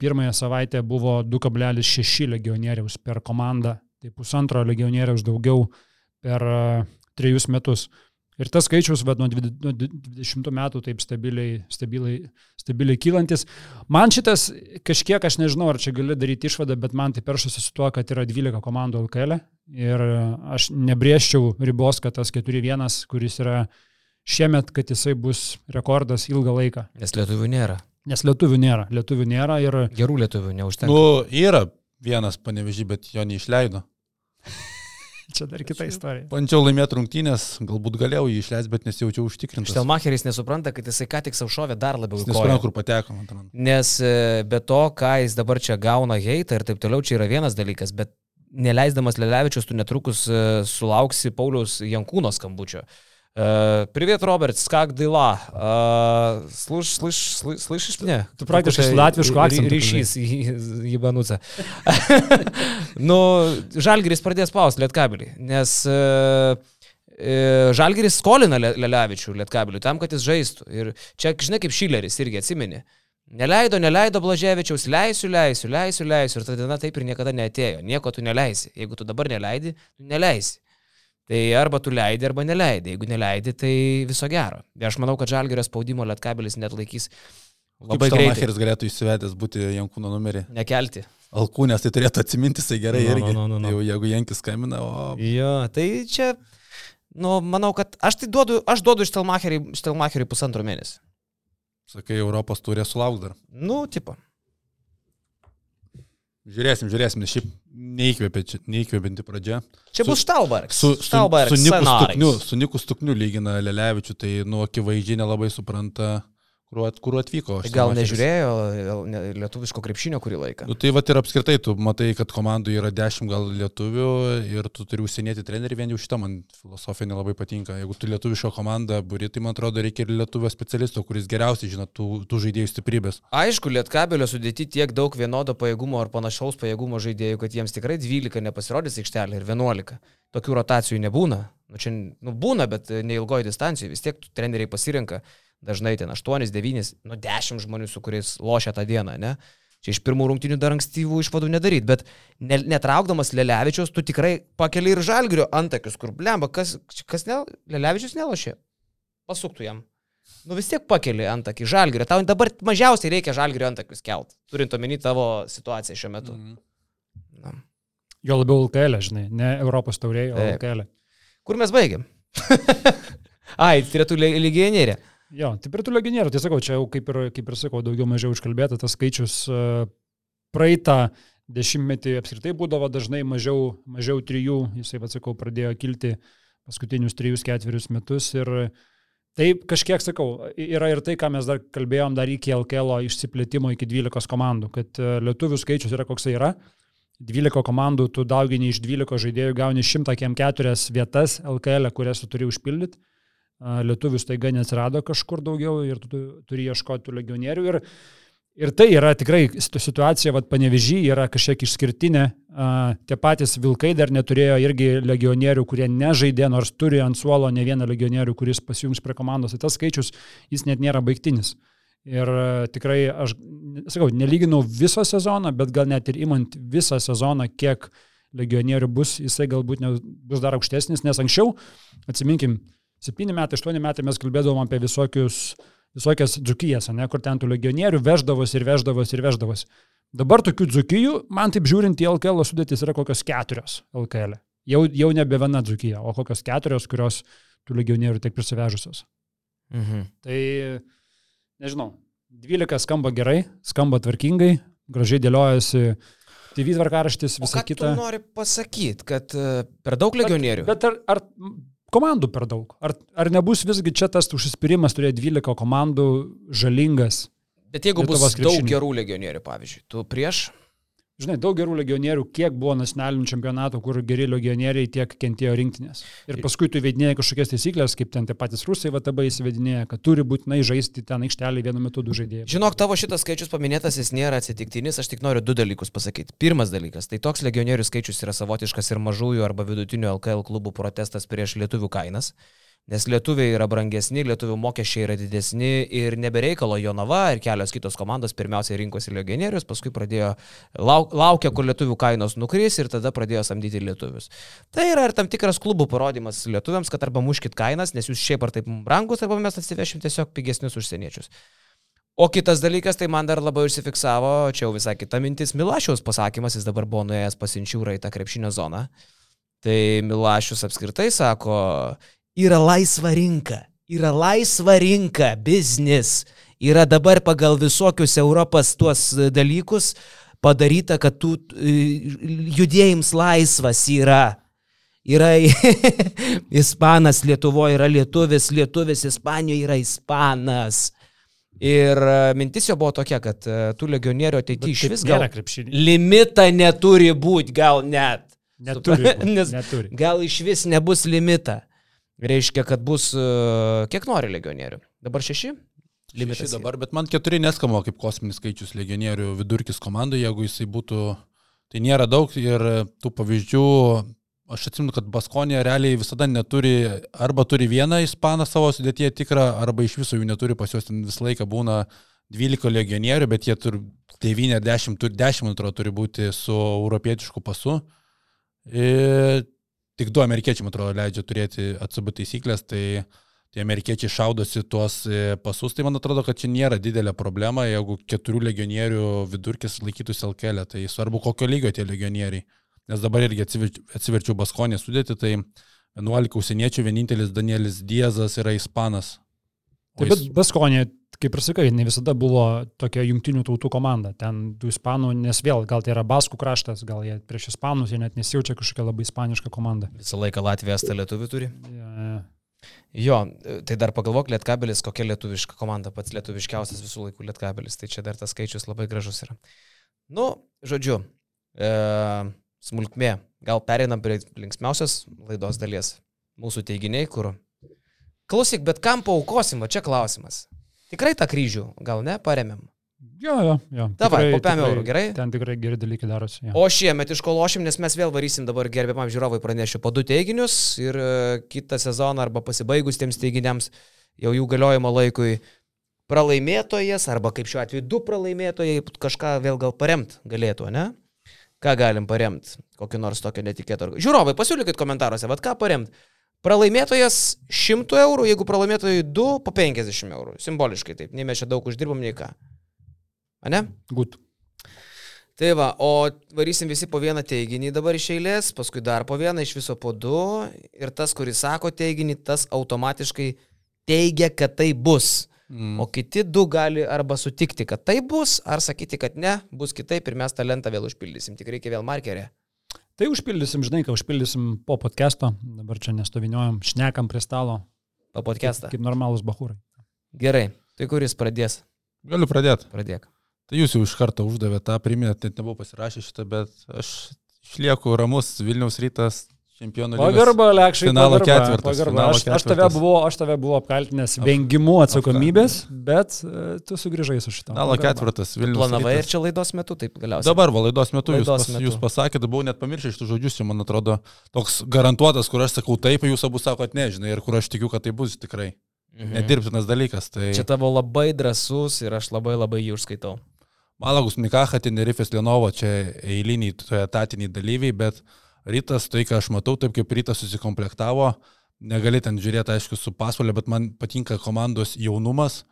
S2: pirmąją savaitę buvo 2,6 legionieriaus per komandą, tai pusantro legionieriaus daugiau per trejus metus. Ir tas skaičius, bet nuo 20 metų taip stabiliai, stabiliai, stabiliai kylantis. Man šitas kažkiek, aš nežinau, ar čia gali daryti išvadą, bet man tai peršasi su tuo, kad yra 12 komandų LKL ir aš nebrieščiau ribos, kad tas 4-1, kuris yra šiemet, kad jisai bus rekordas ilgą laiką.
S1: Nes lietuvių nėra.
S2: Nes lietuvių nėra, lietuvių nėra ir
S1: Gerų lietuvių neužtenka.
S3: Nu, yra vienas panevežį, bet jo neišleido.
S2: Čia dar kita istorija.
S3: Bandžiau laimėti rungtynės, galbūt galėjau jį išleisti, bet nesijaučiau užtikrintas.
S1: Štelmacheris nesupranta, kad jisai ką tik savo šovė dar labiau
S3: Nesuprantu,
S1: koją.
S3: kur pateko, man atrodo.
S1: Nes e, be to, ką jis dabar čia gauna heitą ir taip toliau, čia yra vienas dalykas, bet neleisdamas Lelevičius, tu netrukus e, sulauksi Pauliaus Jankūno skambučio. Uh, Привет, Роберт, как дела? Uh, слыш, слыш, слыш, слышишь меня?
S2: Tu praktiškai
S1: Какой-то
S2: su latvišku
S1: ry-
S2: akcentu
S1: Ryšys, jįbanuca. nu, Žalgiris pradės spausti lietkabelį, nes uh, Žalgiris skolina Le- Lelevičių lietkabeliui tam, kad jis žaistų. Ir čia, žinai, kaip Šileris irgi atsimeni. Neleido, neleido Blaževičiaus, leisiu, leisiu, leisiu, leisiu. Ir ta diena taip ir niekada neatėjo. Nieko tu neleisi. Jeigu tu dabar neleidi, tu neleisi. Tai arba tu leidi, arba neleidi. Jeigu neleidi, tai viso gero. Ir aš manau, kad Žalgirio spaudimo lietkabelis net laikys labai
S3: Labai
S1: greitai.
S3: Macheris galėtų įsivedęs būti Jankūno numerį.
S1: Nekelti.
S3: Alkūnės tai turėtų atsiminti, tai gerai
S1: nu,
S3: irgi.
S1: nu, nu, nu.
S3: Jau jeigu Jankis skambina, o
S1: Jo, tai čia, nu, manau, kad aš tai duodu, aš duodu Štelmacheriui pusantro mėnesį.
S3: sakai, Europos turė sulauks dar.
S1: Nu, tipo.
S3: Žiūrėsim, žiūrėsim, nes šiaip neįkvėpė- neįkvėpinti pradžia.
S1: Čia
S3: Su-
S1: bus Štalbergas.
S3: Su, su,
S1: Štalbergas.
S3: su, Niku. Stukniu, su Niku Stukniu lygina Lelevičių, tai nu akivaizdžiai nelabai supranta, kur, at, kur atvyko.
S1: Tai gal nežiūrėjo lietuviško krepšinio kurį laiką.
S3: Nu, tai va ir apskritai, tu matai, kad komandų yra dešimt gal lietuvių ir tu turi užsienėti trenerių, vien jau šitą man filosofija nelabai patinka. Jeigu tu lietuviško komandą būri, tai man atrodo reikia ir lietuvio specialisto, kuris geriausiai žino tų, tų žaidėjų stiprybės.
S1: Aišku, Lietkabelio sudėti tiek daug vienodo pajėgumo ar panašaus pajėgumo žaidėjų, kad jiems tikrai 12 nepasirodys aikštelė ir 11. Tokių rotacijų nebūna. Nu, čia nu, būna, bet neilgoji distancija. Vis tiek treneriai pasirenka dažnai ten 8, 9, nu 10 žmonių, su kuriais lošia tą dieną, ne? Čia iš pirmų rungtinių dar ankstyvų išvadų nedaryt, bet ne, netraukdamas Lelevičiaus, tu tikrai pakeli ir žalgrio antakius, kur blemba, kas, kas ne, Lelevičius nelošė. Pasuktų jam. nu vis tiek pakeli antakį žalgirio. Tau dabar mažiausiai reikia žalgirio antakius kelt, turint omeny tavo situaciją šiuo metu.
S3: Mhm.
S1: Na.
S2: Jo labiau LKL, žinai, ne Europos tauriai, o
S1: Taip.
S2: LKL.
S1: Kur mes baigiam? (laughs) Ai, turėtų legionierė.
S2: Jo, tai prie tų legionierių, tai sakau, čia jau kaip ir, kaip ir sakau, daugiau mažiau iškalbėta, tas skaičius e, praeitą dešimtmetį apskritai būdavo dažnai mažiau, mažiau trijų, jisai, atsakau, pradėjo kilti paskutinius trijus, ketverius metus ir taip kažkiek sakau, yra ir tai, ką mes dar kalbėjom dar iki LKL išsiplėtimo iki 12 komandų, kad e, lietuvių skaičius yra koks yra. 12 komandų, tu daugini iš 12 žaidėjų, gauni 104 vietas LKL, kurias tu turi užpildyti. Lietuvių staiga neatsirado kažkur daugiau ir tu turi ieškoti legionierių. Ir, ir tai yra tikrai situacija, vad panevežį yra kažkiek išskirtinė. Tie patys Vilkai dar neturėjo irgi legionierių, kurie nežaidė, nors turi ant suolo ne vieną legionierių, kuris pasijungs prie komandos. Tai tas skaičius, jis net nėra baigtinis. Ir tikrai, aš sakau, nelyginau visą sezoną, bet gal net ir imant visą sezoną, kiek legionierių bus, jisai galbūt ne, bus dar aukštesnis, nes anksčiau, atsiminkim, 7 metai, 8 metai mes kalbėdavom apie visokius, visokias dzukijas, ne, kur ten tų legionierių veždavosi ir veždavosi ir veždavosi. Dabar tokių dzukijų, man taip žiūrint į LKL sudėtis yra kokios keturios LKL. Jau, jau nebe viena dzukija, o kokios keturios, kurios tų legionierių tiek prisivežusios.
S1: Mhm.
S2: Tai nežinau, 12 skamba gerai, skamba tvarkingai, gražiai dėliojasi TV tvarkaraštis,
S1: O
S2: visa
S1: ką nori pasakyti, kad e, per daug legionierių?
S2: Bet, bet ar, ar komandų per daug? Ar, ar nebus visgi čia tas užsispyrimas turėti 12 komandų žalingas?
S1: Bet jeigu bus
S2: Lietuvos
S1: daug gerų legionierių, pavyzdžiui, tu prieš?
S2: Žinai, daug gerų legionierių, kiek buvo nacionalinių čempionatų, kur geri legionieriai tiek kentėjo rinktinės. Ir paskui tu įvedinėjai kažkokias taisyklės, kaip ten tie patys rusai VTB įsivedinėja, kad turi būtinai žaisti ten aikštelį vienu metu du žaidėjai.
S1: Žinok, tavo šitas skaičius paminėtas, jis nėra atsitiktinis, aš tik noriu du dalykus pasakyti. Pirmas dalykas, tai toks legionierių skaičius yra savotiškas ir mažųjų arba vidutinių LKL klubų protestas prieš lietuvių kainas. Nes lietuviai yra brangesni, lietuvių mokesčiai yra didesni ir nebereikalo Jonava ir kelios kitos komandos pirmiausiai rinkosi legionierius, paskui pradėjo lauk, laukia, kur lietuvių kainos nukris ir tada pradėjo samdyti lietuvius. Tai yra ir tam tikras klubų parodimas lietuviams, kad arba muškit kainas, nes jūs šiaip ar taip brangus, arba mes atsivešim tiesiog pigesnius užsieniečius. O kitas dalykas, tai man dar labai užsifiksavo, čia jau visai kita mintis, Milašiaus pasakymas, jis dabar buvo nuėjęs pasinčiūrą į tą krepšinio zoną. Tai Milašius apskritai sako, yra laisva rinka, yra laisva rinka, biznis, yra dabar pagal visokius Europos tuos dalykus padaryta, kad tų e, judėjims laisvas yra. Yra (laughs) ispanas Lietuvoje, yra lietuvis, lietuvis Ispanijoje yra ispanas. Ir e, mintis jo buvo tokia, kad e, tų legionierių ateityje iš vis gal limitą neturi būti, gal net.
S2: Neturi. (laughs)
S1: Nes
S2: neturi.
S1: gal iš vis nebus limita. Reiškia, kad bus e, kiek nori legionierių. Dabar šeši? Limitas
S3: Šeši dabar, bet man keturi neskamba kaip kosminis skaičius legionierių vidurkis komandoje, jeigu jisai būtų, tai nėra daug ir tų pavyzdžių, aš atsimenu, kad Baskonė realiai visada neturi, arba turi vieną ispaną savo sudėtyje tikrą, arba iš viso jų neturi, pas juos ten visą laiką būna 12 legionierių, bet jie turi 9 ar 10, turi 10, man atrodo, turi būti su europietišku pasu. Ir tik du amerikiečiai, man atrodo, leidžia turėti atsubų taisyklės, tai tie amerikiečiai šaudosi tuos e, pasus, tai man atrodo, kad čia nėra didelė problema, jeigu keturių legionierių vidurkis laikytųsi LKL, tai svarbu kokio lygio tie legionieriai. Nes dabar irgi atsiverčiau Baskonį sudėti, tai 11 užsieniečių, vienintelis Danielis Diezas yra ispanas.
S2: Taip, bet Baskonė, kaip ir sakai, ne visada buvo tokia jungtinių tautų komanda. Ten tų ispanų, nes vėl, gal tai yra baskų kraštas, gal jie prieš ispanus, jie net nesijaučia kažkokia labai ispaniška komanda.
S1: Visą laiką Latvijas tą lietuvių turi.
S2: Ja,
S1: Jo, tai dar pagalvok, Lietkabelis, kokia lietuviška komanda, pats lietuviškiausias visų laikų Lietkabelis, tai čia dar tas skaičius labai gražus yra. Nu, žodžiu, e, smulkmė, gal pereinam prie linksmiausios laidos dalies. Mūsų teiginiai, kur... Klausyk, bet kam paukosim, va čia klausimas. Tikrai tą kryžių, gal ne, paremėm.
S2: jo, jo. jo.
S1: Davai, po 5
S2: tikrai-
S1: eurų, gerai?
S2: Ten tikrai geri dalykai darosi. Jo.
S1: O šiemet iškološim, nes mes vėl varysim dabar gerbiamam žiūrovui pranešiu po du teiginius ir e, kitą sezoną arba pasibaigus tiems teiginiams jau jų galiojimo laikui pralaimėtojas arba kaip šiuo atveju du pralaimėtojai kažką vėl gal paremt galėtų, ne? Ką galim paremt? Kokį nors tokio netikėto. Žiūrovai, pasiūlykit komentaruose, vad ką paremt? Pralaimėtojas 100 eurų, jeigu pralaimėtojai 2, po 50 eurų. Simboliškai taip, nei mes čia daug uždirbam, nei ką. Ane?
S2: Gut.
S1: Tai va, o varysim visi po vieną teiginį dabar iš eilės, paskui dar po vieną, iš viso po du. Ir tas, kuris sako teiginį, tas automatiškai teigia, kad tai bus. Mm. O kiti du gali arba sutikti, kad tai bus, ar sakyti, kad ne, bus kitaip ir mes tą lentą vėl užpildysim. Tik reikia vėl markerę.
S2: Tai užpildysim, žinai, ką užpildysim po podcast'o. Dabar čia nestoviniuojam, šnekam prie stalo.
S1: Po podcast'ą.
S2: Kaip, kaip normalus bahūrai.
S1: Gerai. Tai kuris pradės?
S3: Galiu pradėti.
S1: Pradėk.
S3: Tai jūs jau iš karto uždavėte tą, priminėt, net nebuvau pasirašęs šitą, bet aš išlieku ramus Vilniaus rytas čempionų lygos.
S2: Pagarba, Lekšai.
S3: Finalo ketvirtas,
S2: Pagarba.
S3: finalo
S2: Aš, aš, tave
S3: ketvirtas.
S2: buvau, aš tave buvau apkaltinęs vengimu atsakomybės, bet e, tu sugrįžai su šitą.
S3: Finalo ketvirtas Vilnius.
S1: Planavai ir čia laidos metu taip galiausiai.
S3: Dabar va, laidos metu,
S1: Laidos
S3: jūs, pas,
S1: metu.
S3: jūs pasakėte, buvau net pamiršęs šitų žodžius, man atrodo toks garantuotas, kur aš sakau taip, jūs abu sakot nežinai ir kur aš tikiu, kad tai bus tikrai.
S1: Mhm.
S3: Nedirbtinas dalykas. Tai
S1: Čia tavo labai drasus ir aš labai labai jį užskaitau.
S3: Malagus Mikacha, Tenerifės Lenovo, čia eiliniai toje etatiniai dalyviai, bet rytas, tai ką aš matau, taip kaip rytas susikomplektavo, negali ten žiūrėti, aišku, su pasvalė, bet man patinka komandos jaunumas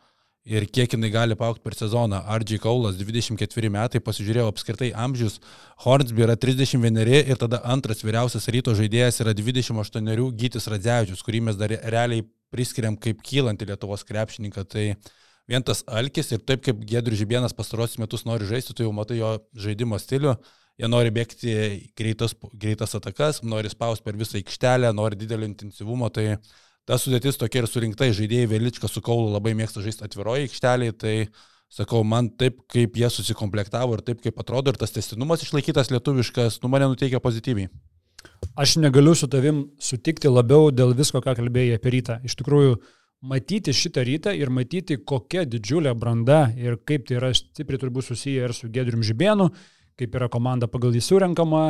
S3: ir kiek jinai gali paaukti per sezoną. Ardžiai Kaulas 24 metai, pasižiūrėjau apskritai amžius, Hornsby yra 31 ir tada antras vyriausias ryto žaidėjas yra 28 Gytis Radzevičius, kurį mes dar realiai priskiriam kaip kylantį Lietuvos krepšininką. Tai vien tas alkis ir taip kaip Gedrius Žibienas pastarosius metus nori žaisti, tu jau matai jo žaidimo stilių. Jie nori bėgti greitas, greitas atakas, nori spausti per visą aikštelę, nori didelio intensyvumo. Tai ta sudėtis tokia ir surinkta, žaidėjai Velička su Kaulu labai mėgsta žaisti atviroje aikštelėje. Tai sakau, man taip, kaip jie susikomplektavo ir taip, kaip atrodo ir tas testinumas išlaikytas lietuviškas, nu mane nuteikia pozityviai.
S2: Aš negaliu su tavim sutikti labiau dėl visko, ką kalbėjai apie rytą. Iš tikrųjų, matyti šitą rytą ir matyti, kokia didžiulė branda ir kaip tai yra stipriai turbūt susiję ir su Gedrium Žibėnu, kaip yra komanda pagal jį surenkama.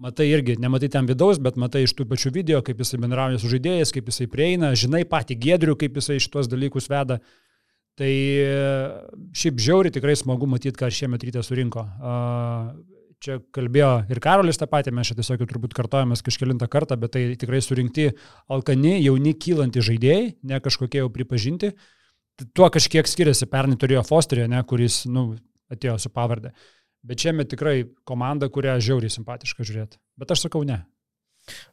S2: Matai irgi, nematai ten vidaus, bet matai iš tų pačių video, kaip jisai bendrauja su žaidėjais, kaip jisai prieina, žinai patį Gedrių, kaip jisai šitos dalykus veda. Tai e, šiaip žiauri tikrai smagu matyti, ką šiemet ryte surinko. Čia kalbėjo ir Karolis tą patį, mes čia tiesiog turbūt kartojamės kažkėlintą kartą, bet tai tikrai surinkti alkani, jauni, kylanti žaidėjai, ne kažkokie jau pripažinti. Tuo kažkiek skiriasi, pernai turėjo Fosterį, ne, kuris nu, atėjo su pavardė. Bet šiame tikrai komanda, kurią žiauriai simpatiška žiūrėti. Bet aš sakau ne.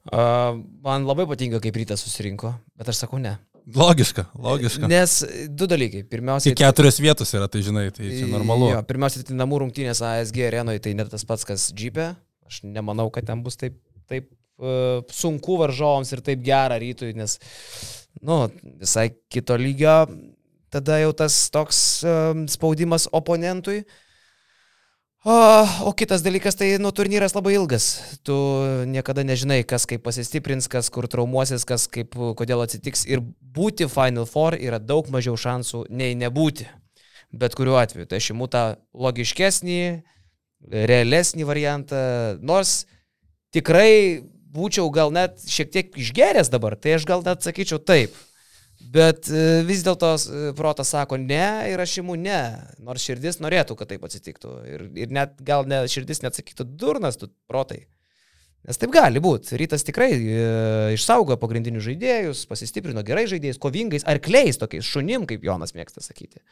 S1: Uh, man labai patinka, kaip rytas susirinko, bet aš sakau ne.
S3: Logiška, logiška.
S1: Nes du dalykai. Pirmiausia,
S3: Tik keturios vietos yra, tai žinai, tai čia normalu.
S1: Jo, pirmiausia, tai namų rungtynės ASG arenoje tai net tas pats, kas džipė. Aš nemanau, kad ten bus taip, taip uh, sunku varžovams ir taip gera rytui, nes, nu, visai kito lygio tada jau tas toks um, spaudimas oponentui. O, o kitas dalykas, tai nu, turnyras labai ilgas. Tu niekada nežinai, kas kaip pasistiprins, kas kur traumuosis, kas kaip, kodėl atsitiks. Ir būti Final Four yra daug mažiau šansų nei nebūti. Bet kuriuo atveju. Tai aš imu tą logiškesnį, realesnį variantą. Nors tikrai būčiau gal net šiek tiek išgeręs dabar, tai aš gal net sakyčiau taip. Bet e, vis dėlto e, protas sako ne ir aš imu ne, nors širdis norėtų, kad taip atsitiktų. Ir, ir net gal ne, širdis net sakytų durnas, tu protai. Nes taip gali būti. Rytas tikrai e, išsaugojo pagrindinius žaidėjus, pasistiprino gerai žaidėjais, kovingais, arkliais, tokiais šunim, kaip Jonas mėgsta sakyti.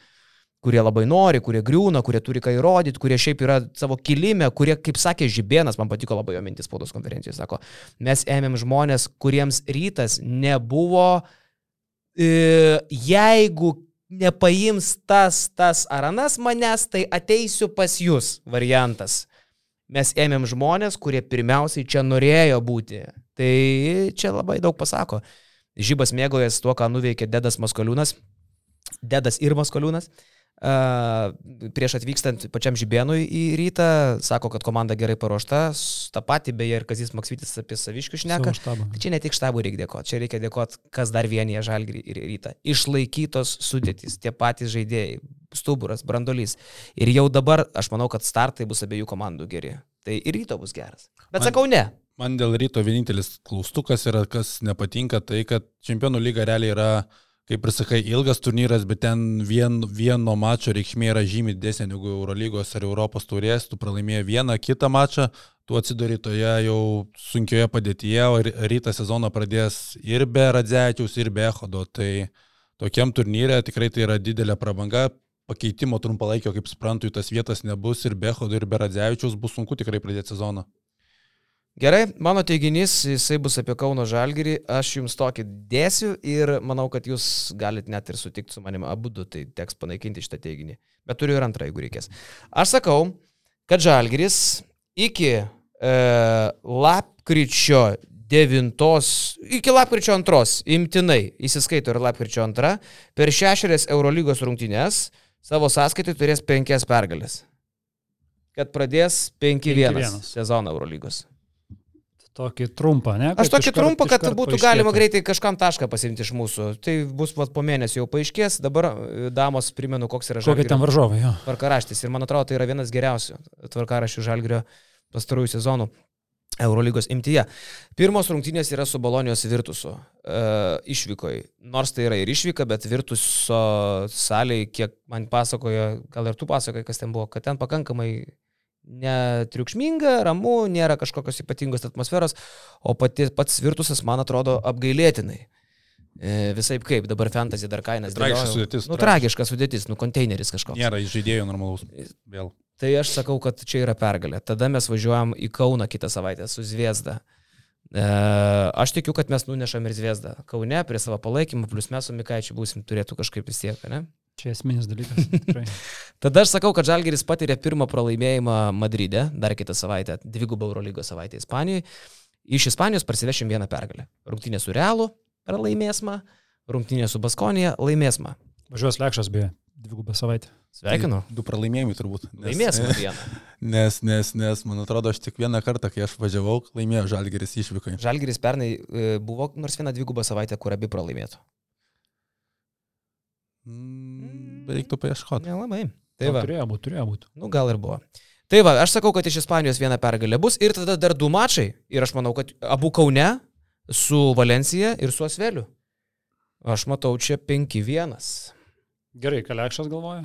S1: Kurie labai nori, kurie griūna, kurie turi ką įrodyti, kurie šiaip yra savo kilime, kurie, kaip sakė Žibėnas, man patiko labai jo mintis spaudos konferencijoje, sako, mes ėmėm žmonės, kuriems rytas nebuvo e, jeigu nepaims tas, tas ar anas manęs, tai ateisiu pas jūs variantas. Mes ėmėm žmonės, kurie pirmiausiai čia norėjo būti. Tai čia labai daug pasako. Žybas mėgojas tuo, ką nuveikė Dedas Maskoliūnas. Dedas ir Maskoliūnas. Uh, prieš atvykstant pačiam Žibėnui į rytą, sako, kad komanda gerai paruošta, tą patį beje ir Kazis Maksvitis apie saviškių šneka. Tai čia ne tik štabų reikia dėkoti, čia reikia dėkoti, kas dar vienyje žalgrį ir rytą. Išlaikytos sudėtys, tie patys žaidėjai, stuburas, brandolys. Ir jau dabar aš manau, kad startai bus abiejų komandų geri. Tai ir ryto bus geras. Bet
S3: Man-
S1: sakau ne.
S3: Man dėl ryto vienintelis klaustukas yra, kas nepatinka, tai kad čempionų lyga realiai yra kaip ir sakai, ilgas turnyras, bet ten vien, vieno mačo reikšmė yra žymiai didesnė negu Eurolygos ar Europos turės, tu pralaimėjai vieną kitą mačą, tu atsiduri toje jau sunkioje padėtyje, o rytą sezoną pradės ir be Radzečiaus, ir be Ehodo. Tai tokiam turnyrė tikrai tai yra didelė prabanga, pakeitimo trumpalaikio, kaip suprantu, tas vietas nebus ir be Ehodo, ir be Radzevičiaus bus sunku tikrai pradėti sezoną.
S1: Gerai, mano teiginys, jisai bus apie Kauno Žalgirį, aš jums tokį dėsiu ir manau, kad jūs galite net ir sutikti su manimi abu du, tai teks panaikinti šitą teiginį. Bet turiu ir antrą, jeigu reikės. Aš sakau, kad Žalgiris iki e, lapkričio 9, iki lapkričio 2 imtinai, įsiskaito ir lapkričio 2, per šešerias Eurolygos rungtynes savo sąskaitai turės penkias pergalės. Kad pradės 5-1 sezoną Eurolygos.
S2: Tokį trumpą, ne?
S1: Aš tokį trumpą, kad būtų paaiškėtų. galima greitai kažkam tašką pasimti iš mūsų. Tai bus vat, po mėnesio jau paaiškės. Dabar e, damos primenu, koks yra
S2: žalgrio. Kokie ten varžovai, jo.
S1: Tvarkaraštis. Ir man atrodo, tai yra vienas geriausių tvarkaraščių žalgrio pastarųjų sezonų. Eurolygos imtyje. Pirmos rungtynės yra su Bolonijos Virtusu e, išvykoj. Nors tai yra ir išvyka, bet Virtuso salėje, kiek man pasakojo, gal ir tu pasakoji, kas ten buvo, kad ten pakankamai netriukšminga, ramu, nėra kažkokios ypatingos atmosferos, o pati, pats virtusas, man atrodo, apgailėtinai. E, visai kaip, dabar fantasy dar kainas.
S3: Tragiška sudėtis.
S1: Nu, tragiška sudėtis, nu, konteineris kažkoks.
S3: Nėra žaidėjų normalaus. Vėl.
S1: Tai aš sakau, kad čia yra pergalė. Tada mes važiuojam į Kauną kitą savaitę su Zviesda. E, aš tikiu, kad mes nunešam ir Zviesdą. Kaune prie savo palaikymą, plus mes su Mikaičiu būsim, turėtų kažkaip vis tiek, ne?
S2: Čia esminis dalykas. (laughs)
S1: Tada aš sakau, kad Žalgeris patyrė pirmą pralaimėjimą Madride, dar kitą savaitę, dvigubą Eurolygos savaitę Ispanijoje. Iš Ispanijos parsivešim vieną pergalę. Rungtynė su Realu pralaimėsma, rungtynė su Baskonija laimėsma.
S2: Važiuos Lekšas beje, dvigubą savaitę.
S1: Sveikinu.
S3: Tai du pralaimėjimai turbūt.
S1: Nes, Laimėsime vieną. (laughs)
S3: Nes, nes, nes, man atrodo, aš tik vieną kartą, kai aš važiavau, laimėjo Žalgeris išvykai.
S1: Žalgeris pernai e, buvo nors vieną dvigubą savaitę, kur abi pralaimėtų.
S3: Mm, reiktų paieškoti.
S1: Nelabai.
S2: Tai va. Turėjo būti, turėjo būti.
S1: Nu, gal ir buvo. Tai va, aš sakau, kad iš Ispanijos viena pergalė bus ir tada dar du mačai. Ir aš manau, kad abu Kaune su Valencija ir su Asveliu. Aš matau čia 5-1.
S2: Gerai, Kalekšas galvoja.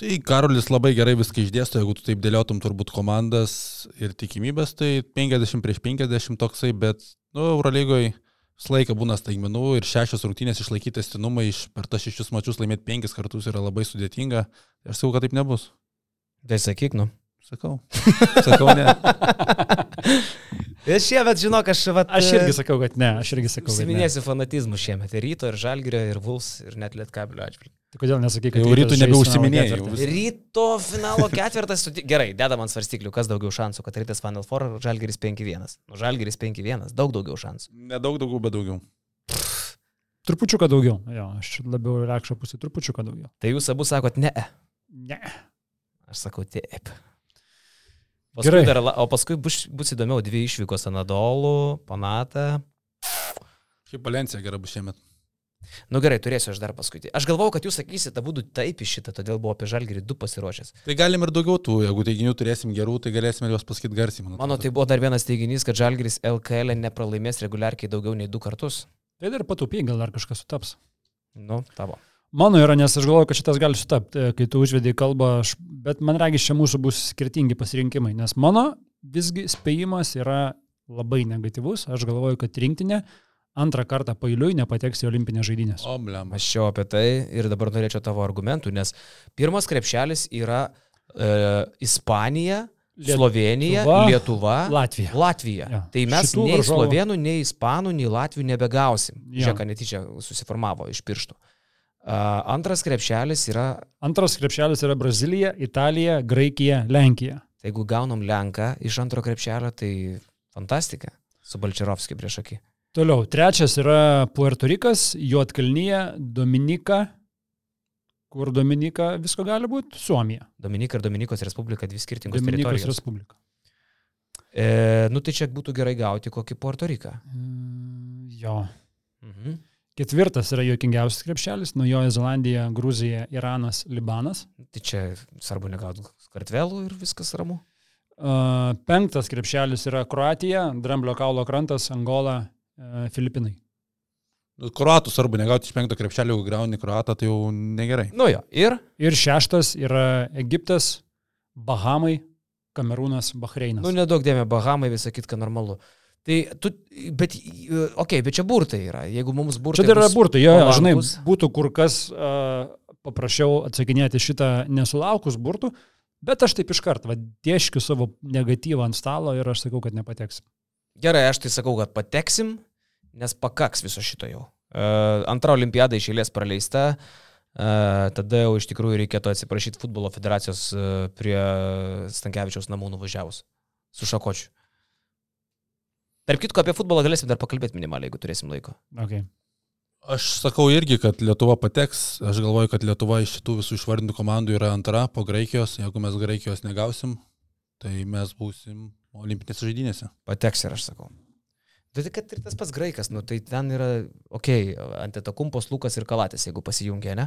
S3: Tai Karolis labai gerai viską išdėsto, jeigu tu taip dėliotum turbūt komandas ir tikimybės, tai 50 prieš 50 toksai, bet, nu, Eurolygoje Visą laiką būna staigmenų ir šešios rungtynės išlaikyti testinumą iš per tas šešius mačius laimėti penkis kartus yra labai sudėtinga. Aš sakau, kad taip nebus.
S1: Tai sakyk, nu.
S3: Sakau. Sakau, ne. (laughs)
S1: Ir šiemet, žinok, aš vat,
S2: Aš irgi sakau, kad ne, aš irgi sakau.
S1: Siminėsiu fanatizmų šiemet. Ir ryto, ir žalgerio, ir vuls, ir net lietkabilio atžvilgiu.
S2: Tai kodėl nesakai, kad
S3: jau rytų nebeužsiminėjai?
S1: Ryto finalo (laughs) ketvirtas, gerai, dedam ant svarstyklių, kas daugiau šansų, kad rytas Final Four ar Žalgeris 5-1. Nu, Žalgeris 5-1, daug daugiau šansų.
S3: Nedaug daugiau, bet daugiau.
S2: Trupučiuką daugiau, jo, aš labiau rekšo pusė, trupučiuką daugiau.
S1: Tai jūs abu sakot ne.
S2: Ne.
S1: Aš sakau taip. Paskui Gerai. Dar, o paskui bus, bus įdomiau dvi išvykos Anadolų, Panata.
S3: Kaip Valencija gera bus šiemet.
S1: Nu gerai, turėsiu aš dar paskui. Aš galvau, kad jūs sakysite abu taip iš šitą, todėl buvo apie žalgerį du pasiruošęs.
S3: Tai galim ir daugiau tų, jeigu teiginių turėsim gerų, tai galėsime juos pasakyti garsiai.
S1: Mano, mano tai buvo dar vienas teiginys, kad žalgeris LKL nepralaimės reguliarkiai daugiau nei du kartus.
S2: Tai dar patupy, gal dar kažkas sutaps.
S1: Nu, tavo.
S2: Mano yra, nes aš galvoju, kad šitas gali sutapti, kai tu užvedai kalbą, aš, bet man regis, čia mūsų bus skirtingi pasirinkimai, nes mano visgi spėjimas yra labai negatyvus, aš galvoju, kad rinktinė antrą kartą pailiui nepateks į olimpinės žaidynės.
S3: O, blem.
S1: Aš jau apie tai ir dabar norėčiau tavo argumentų, nes pirmas krepšelis yra e, Ispanija, Liet... Slovenija, Lietuva, Lietuva
S2: Latvija.
S1: Latvija. Ja. Tai mes Šitų nei varžovų... slovenų, nei ispanų, nei latvių nebegausim. Ja. Žiūrėk, netyčia susiformavo iš pirštų. Antras krepšelis yra.
S2: Antras krepšelis yra Brazilija, Italija, Graikija, Lenkija.
S1: Tai jeigu gaunam Lenką iš antro krepšelio, tai fantastika. Su Balčiarovskiu prieš akį.
S2: Toliau, trečias yra Puerto Rikas, Juotkalnyje, Dominika. Kur Dominika visko gali būti? Suomija.
S1: Dominika ir Dominikos Respublika dvi skirtingos
S2: Dominikos
S1: teritorijos.
S2: Respublika.
S1: E, nu tai čia būtų gerai gauti kokį Puerto Riką.
S2: Mm, jo.
S1: Mhm.
S2: Ketvirtas yra juokingiausias krepšelis - Naujoji Zelandija, Gruzija, Iranas, Libanas.
S1: Tai čia svarbu negauti kartvelų ir viskas ramu.
S2: Uh, penktas krepšelis yra Kroatija, Dramblio kaulo krantas, Angola, Filipinai.
S3: Nu, Kroatų svarbu negauti iš penkto krepšelio, jeigu grauni kroatą, tai jau negerai.
S1: Nu jo, ir
S2: Ir šeštas yra Egiptas, Bahamai, Kamerūnas, Bahreinas.
S1: Nu, nedaug dėmesio, Bahamai visą kitką normalu. Tai tu, bet, okei, okay, bet čia burtai yra. Jeigu mums burtai.
S2: Čia dar yra burtai, jo,
S1: palankūs-
S2: žinai, būtų kur kas uh, paprašiau atsakinėti šitą nesulaukus burtų, bet aš taip iš karto, va, dėškiu savo negatyvą ant stalo ir aš sakau, kad nepateks.
S1: Gerai, aš tai sakau, kad pateksim, nes pakaks viso šito jau. Uh, antra olimpiada iš eilės praleista. Uh, tada jau iš tikrųjų reikėtų atsiprašyti futbolo federacijos uh, prie Stankievičiaus namų nuvažiavus. Su šakočiu. Tarp kitko, apie futbolą galėsim dar pakalbėti minimaliai, jeigu turėsim laiko.
S2: Okay.
S3: Aš sakau irgi, kad Lietuva pateks. Aš galvoju, kad Lietuva iš šitų visų išvardintų komandų yra antra po Graikijos. Jeigu mes Graikijos negausim, tai mes būsim olimpinėse žaidynėse.
S1: Pateks ir aš sakau. Tai tai kad ir tas pats graikas, nu tai ten yra, okei, okay, antitakumpos Lukas ir Kalatis, jeigu pasijungia, ne?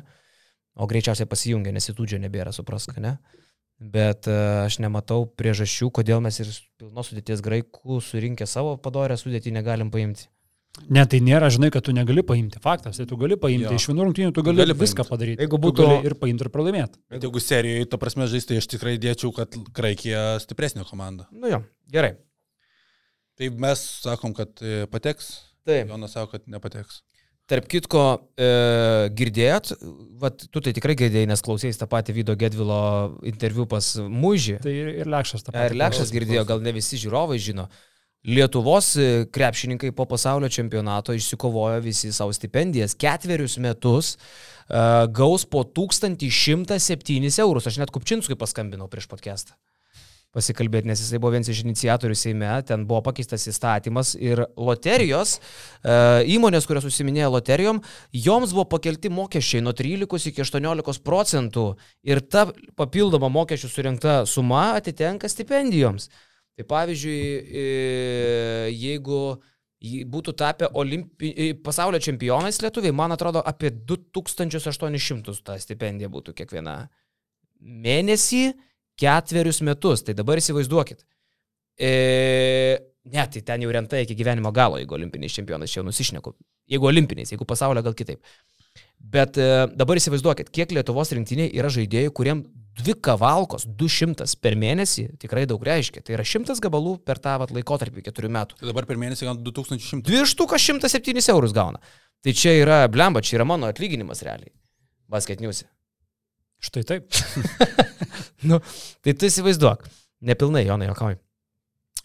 S1: O greičiausiai pasijungia, nes įtūdžio nebėra, suprask, ne? Bet uh, aš nematau priežasčių, kodėl mes ir pilnos sudėties graikų surinkę savo padorę sudėtį negalim paimti.
S2: Ne, tai nėra, žinai, kad tu negali paimti. Faktas, tai tu gali paimti.
S3: Jo.
S2: Iš vienų rungtynių tu gali,
S3: Gali
S2: viską
S3: paimti.
S2: padaryti.
S1: Jeigu būtų-
S2: ir paimti ir pralaimėti.
S3: Bet jeigu serijoje, ta prasme, žaisti, aš tikrai dėčiau, kad Graikija stipresnė komanda.
S1: Nu jo, gerai.
S3: Tai mes sakom, kad e, pateks.
S1: Taip.
S3: Jonas sako, kad nepateks.
S1: Tarp kitko, e, girdėjot, vat, tu tai tikrai girdėjai, nes klausėjai tą patį Vydo Gedvilo interviu pas Mužį.
S2: Tai ir, ir Lekšas tą
S1: Ir
S2: patį.
S1: Lekšas
S3: klausau,
S1: girdėjo, gal ne visi žiūrovai žino. Lietuvos e, krepšininkai po pasaulio čempionato išsikovojo visi savo stipendijas. Ketverius metus uh, gaus po 1107 eurus. Aš net Kupčinskui paskambinau prieš podcastą pasikalbėti, nes jisai buvo vienas iš iniciatorių Seime, ten buvo pakeistas įstatymas ir loterijos, e, įmonės, kurios užsiminėjo loterijom, joms buvo pakelti mokesčiai nuo 13 iki 18 procentų ir ta papildoma mokesčių surinkta suma atitenka stipendijoms. Tai pavyzdžiui, e, jeigu būtų tapę olimpi... e, pasaulio čempionais lietuviai, man atrodo, apie 2800 ta stipendija būtų kiekviena mėnesį ketverius metus. Tai dabar įsivaizduokit. E, ne, tai ten jau renta iki gyvenimo galo, jeigu olimpiniais čempionais, čia jau nusišneku. Jeigu olimpiniais, jeigu pasaulio gal kitaip. Bet e, dabar įsivaizduokit, kiek Lietuvos rinktiniai yra žaidėjų, kuriem dvi kavalkos, 200 per mėnesį tikrai daug reiškia. Tai yra 100 gabalų per tą vat, laikotarpį keturių metų.
S3: Tai dabar per mėnesį gal 2100.
S1: Dvi štukas 107 eurus gauna. Tai čia yra, blemba, čia yra mano atlyginimas realiai. Basket News.
S2: Štai taip. (laughs)
S1: nu, tai tu įsivaizduok. Nepilnai, Jonai, jokauju.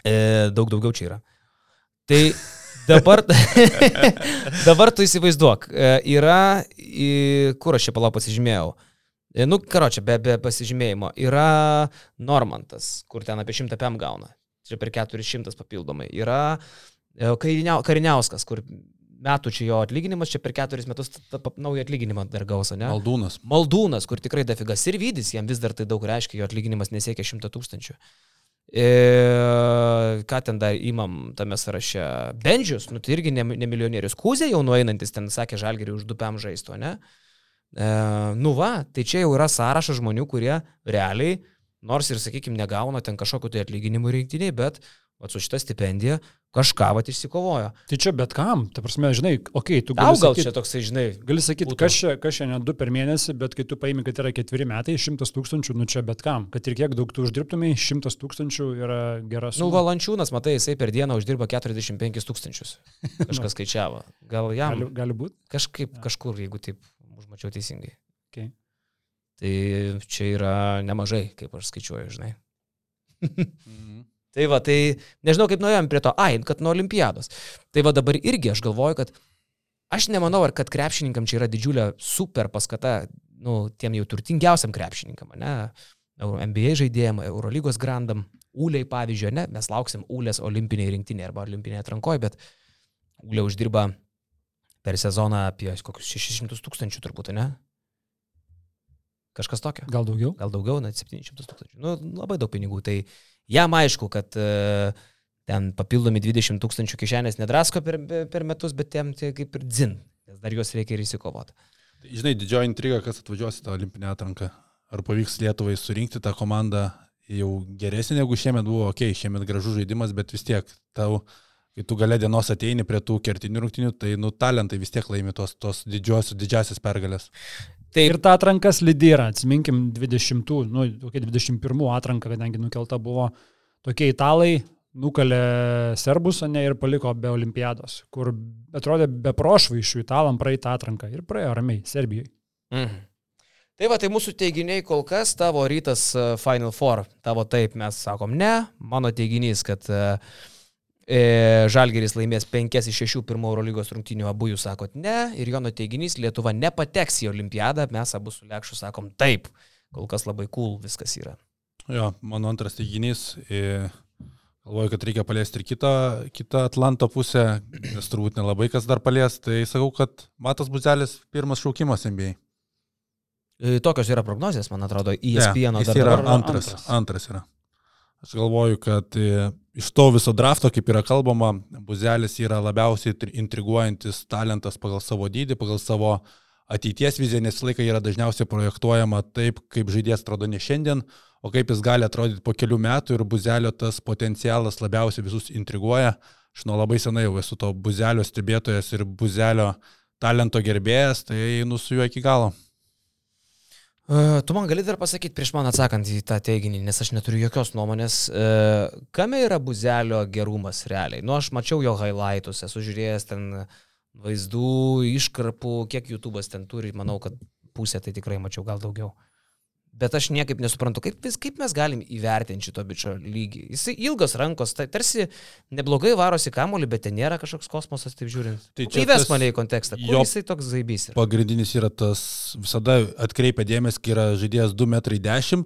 S1: E, daug daugiau čia yra. Tai dabar, (laughs) dabar tu įsivaizduok. E, yra, į, kur aš čia palau pasižymėjau. E, nu, karo čia be, be pasižymėjimo. Yra Normantas, kur ten apie 100 PM gauna. Čia per 400 papildomai. Yra e, Kariniau- Kariniauskas, kur metų čia jo atlyginimas, čia per keturis metus naują atlyginimą dar gausa, ne?
S3: Maldūnas.
S1: Maldūnas, kur tikrai dafigas ir vydys, jam vis dar tai daug reiškia, jo atlyginimas nesiekia 100 tūkstančių. E, ką ten dar įmam tame sąraše? Bendžius, nu tai irgi ne, ne milijonierius. Kūzė jau nueinantis ten sakė žalgerį už dupiam žaisto, ne? E, nu va, tai čia jau yra sąrašas žmonių, kurie realiai, nors ir, sakykime, negauna ten kažkokiu tai atlyginimu rinktiniai, bet va, su šita stipendija kažką va išsikovojo.
S2: Tai čia bet kam, ta prasme, žinai, okei, okay, tu
S1: Tau
S2: gali
S1: gal
S2: sakyt,
S1: čia toksai, žinai,
S2: Gali sakyti, kas čia, kas čia ne du per mėnesį, bet kai tu paimi, kad yra ketveri metai, šimtas tūkstančių, nu čia bet kam. Kad ir kiek daug tu uždirbtumai, šimtas tūkstančių yra gera
S1: Nu, valančiūnas, matai, jisai per dieną uždirba 45 tūkstančius. (laughs) Kažkas skaičiavo. Gal jam
S2: gali, gali būti.
S1: kažkaip, kažkur, jeigu taip užmačiau teisingai.
S2: Okay.
S1: Tai čia yra nemažai, kaip aš skaičiuoju, žinai. Tai va, tai nežinau, kaip nuėjom prie to, ai, kad nuo olimpiados. Tai va dabar irgi aš galvoju, kad aš nemanau, ar kad krepšininkam čia yra didžiulė super paskata, nu, tiem jau turtingiausiam krepšininkam, ne? NBA žaidėjim, Eurolygos grandam, Ūliai pavyzdžiui, ne? Mes lauksim Ūlės olimpiniai rinktinė arba olimpinėje atrankoje, bet Ūlė uždirba per sezoną apie kokius 600 tūkstančių turbūt, ne? Kažkas tokio.
S2: Gal daugiau?
S1: Gal daugiau, net 700 tūkstančių. Nu, labai daug pinigų. Tai jam aišku, kad e, ten papildomi 20 tūkstančių kišenės nedrasko per, per metus, bet tiem tai kaip ir dzin, nes dar juos reikia ir įsikovoti.
S3: Žinai, didžioji intriga, kas atvažiuos į tą olimpinę atranką. Ar pavyks Lietuvai surinkti tą komandą jau geresnė negu šiemet buvo, okei, okay, šiemet gražus žaidimas, bet vis tiek tau, kai tu galė dienos ateini prie tų kertinių rungtinių, tai nu talentai vis tiek laimi tos, tos didžiosios, didžiasias pergalės.
S2: Taip. Ir ta atrankas lydėra, atsiminkim 20, nu, 21 atranka, kadangi nukelta buvo tokie italai, nukalė serbus, ne, ir paliko be olimpiados, kur atrodė be prošvaišių italam praeitą atranką ir praėjo ramiai Serbijai.
S1: Mhm. Tai va, tai mūsų teiginiai kol kas, tavo rytas uh, Final Four, tavo taip, mes sakom ne, mano teiginys, kad uh, e, Žalgeris laimės 5 iš 6 pirmo Eurolygos rungtynių, abu jūs sakot ne, ir Jono teiginys, Lietuva nepateks į olimpiadą, mes abu su Lekšu sakom taip, kol kas labai cool viskas yra.
S3: Jo, mano antras teiginys. E... Galvoju, kad reikia paliesti ir kitą, kitą Atlanto pusę, nes turbūt nelabai kas dar palies. Tai sakau, kad Matas Buzelis pirmas šaukimas NBA.
S1: E, Tokios yra prognozijas, man atrodo, ESPN
S3: ja, dar yra antras, antras. Antras yra. Aš galvoju, kad e, iš to viso drafto, kaip yra kalbama, Buzelis yra labiausiai intriguojantis talentas pagal savo dydį, pagal savo ateities viziją, nes laikai yra dažniausiai projektuojama taip, kaip žaidėjas atrodo ne šiandien, o kaip jis gali atrodyti po kelių metų ir buzelio tas potencialas labiausiai visus intriguoja. Aš nuo labai senai jau esu to buzelio stebėtojas ir buzelio talento gerbėjas, tai einu su juo iki galo.
S1: Uh, tu man gali dar pasakyti prieš man atsakant į tą teiginį, nes aš neturiu jokios nuomonės, uh, kame yra buzelio gerumas realiai. Nu, aš mačiau jo highlightus, esu žiūrėjęs ten vaizdų, iškarpų, kiek YouTube'as ten turi, manau, kad pusę tai tikrai mačiau, gal daugiau. Bet aš niekaip nesuprantu, kaip, vis, kaip mes galim įvertinti šito bičio lygį. Jis ilgos rankos, tai tarsi neblogai varosi kamuolį, bet ten nėra kažkoks kosmosas, taip žiūrint. Tai čia įves mane į kontekstą. Kur jisai toks zaibys yra?
S3: Pagrindinis yra tas, visada atkreipia dėmesį, kai yra žaidėjas 2,10 m,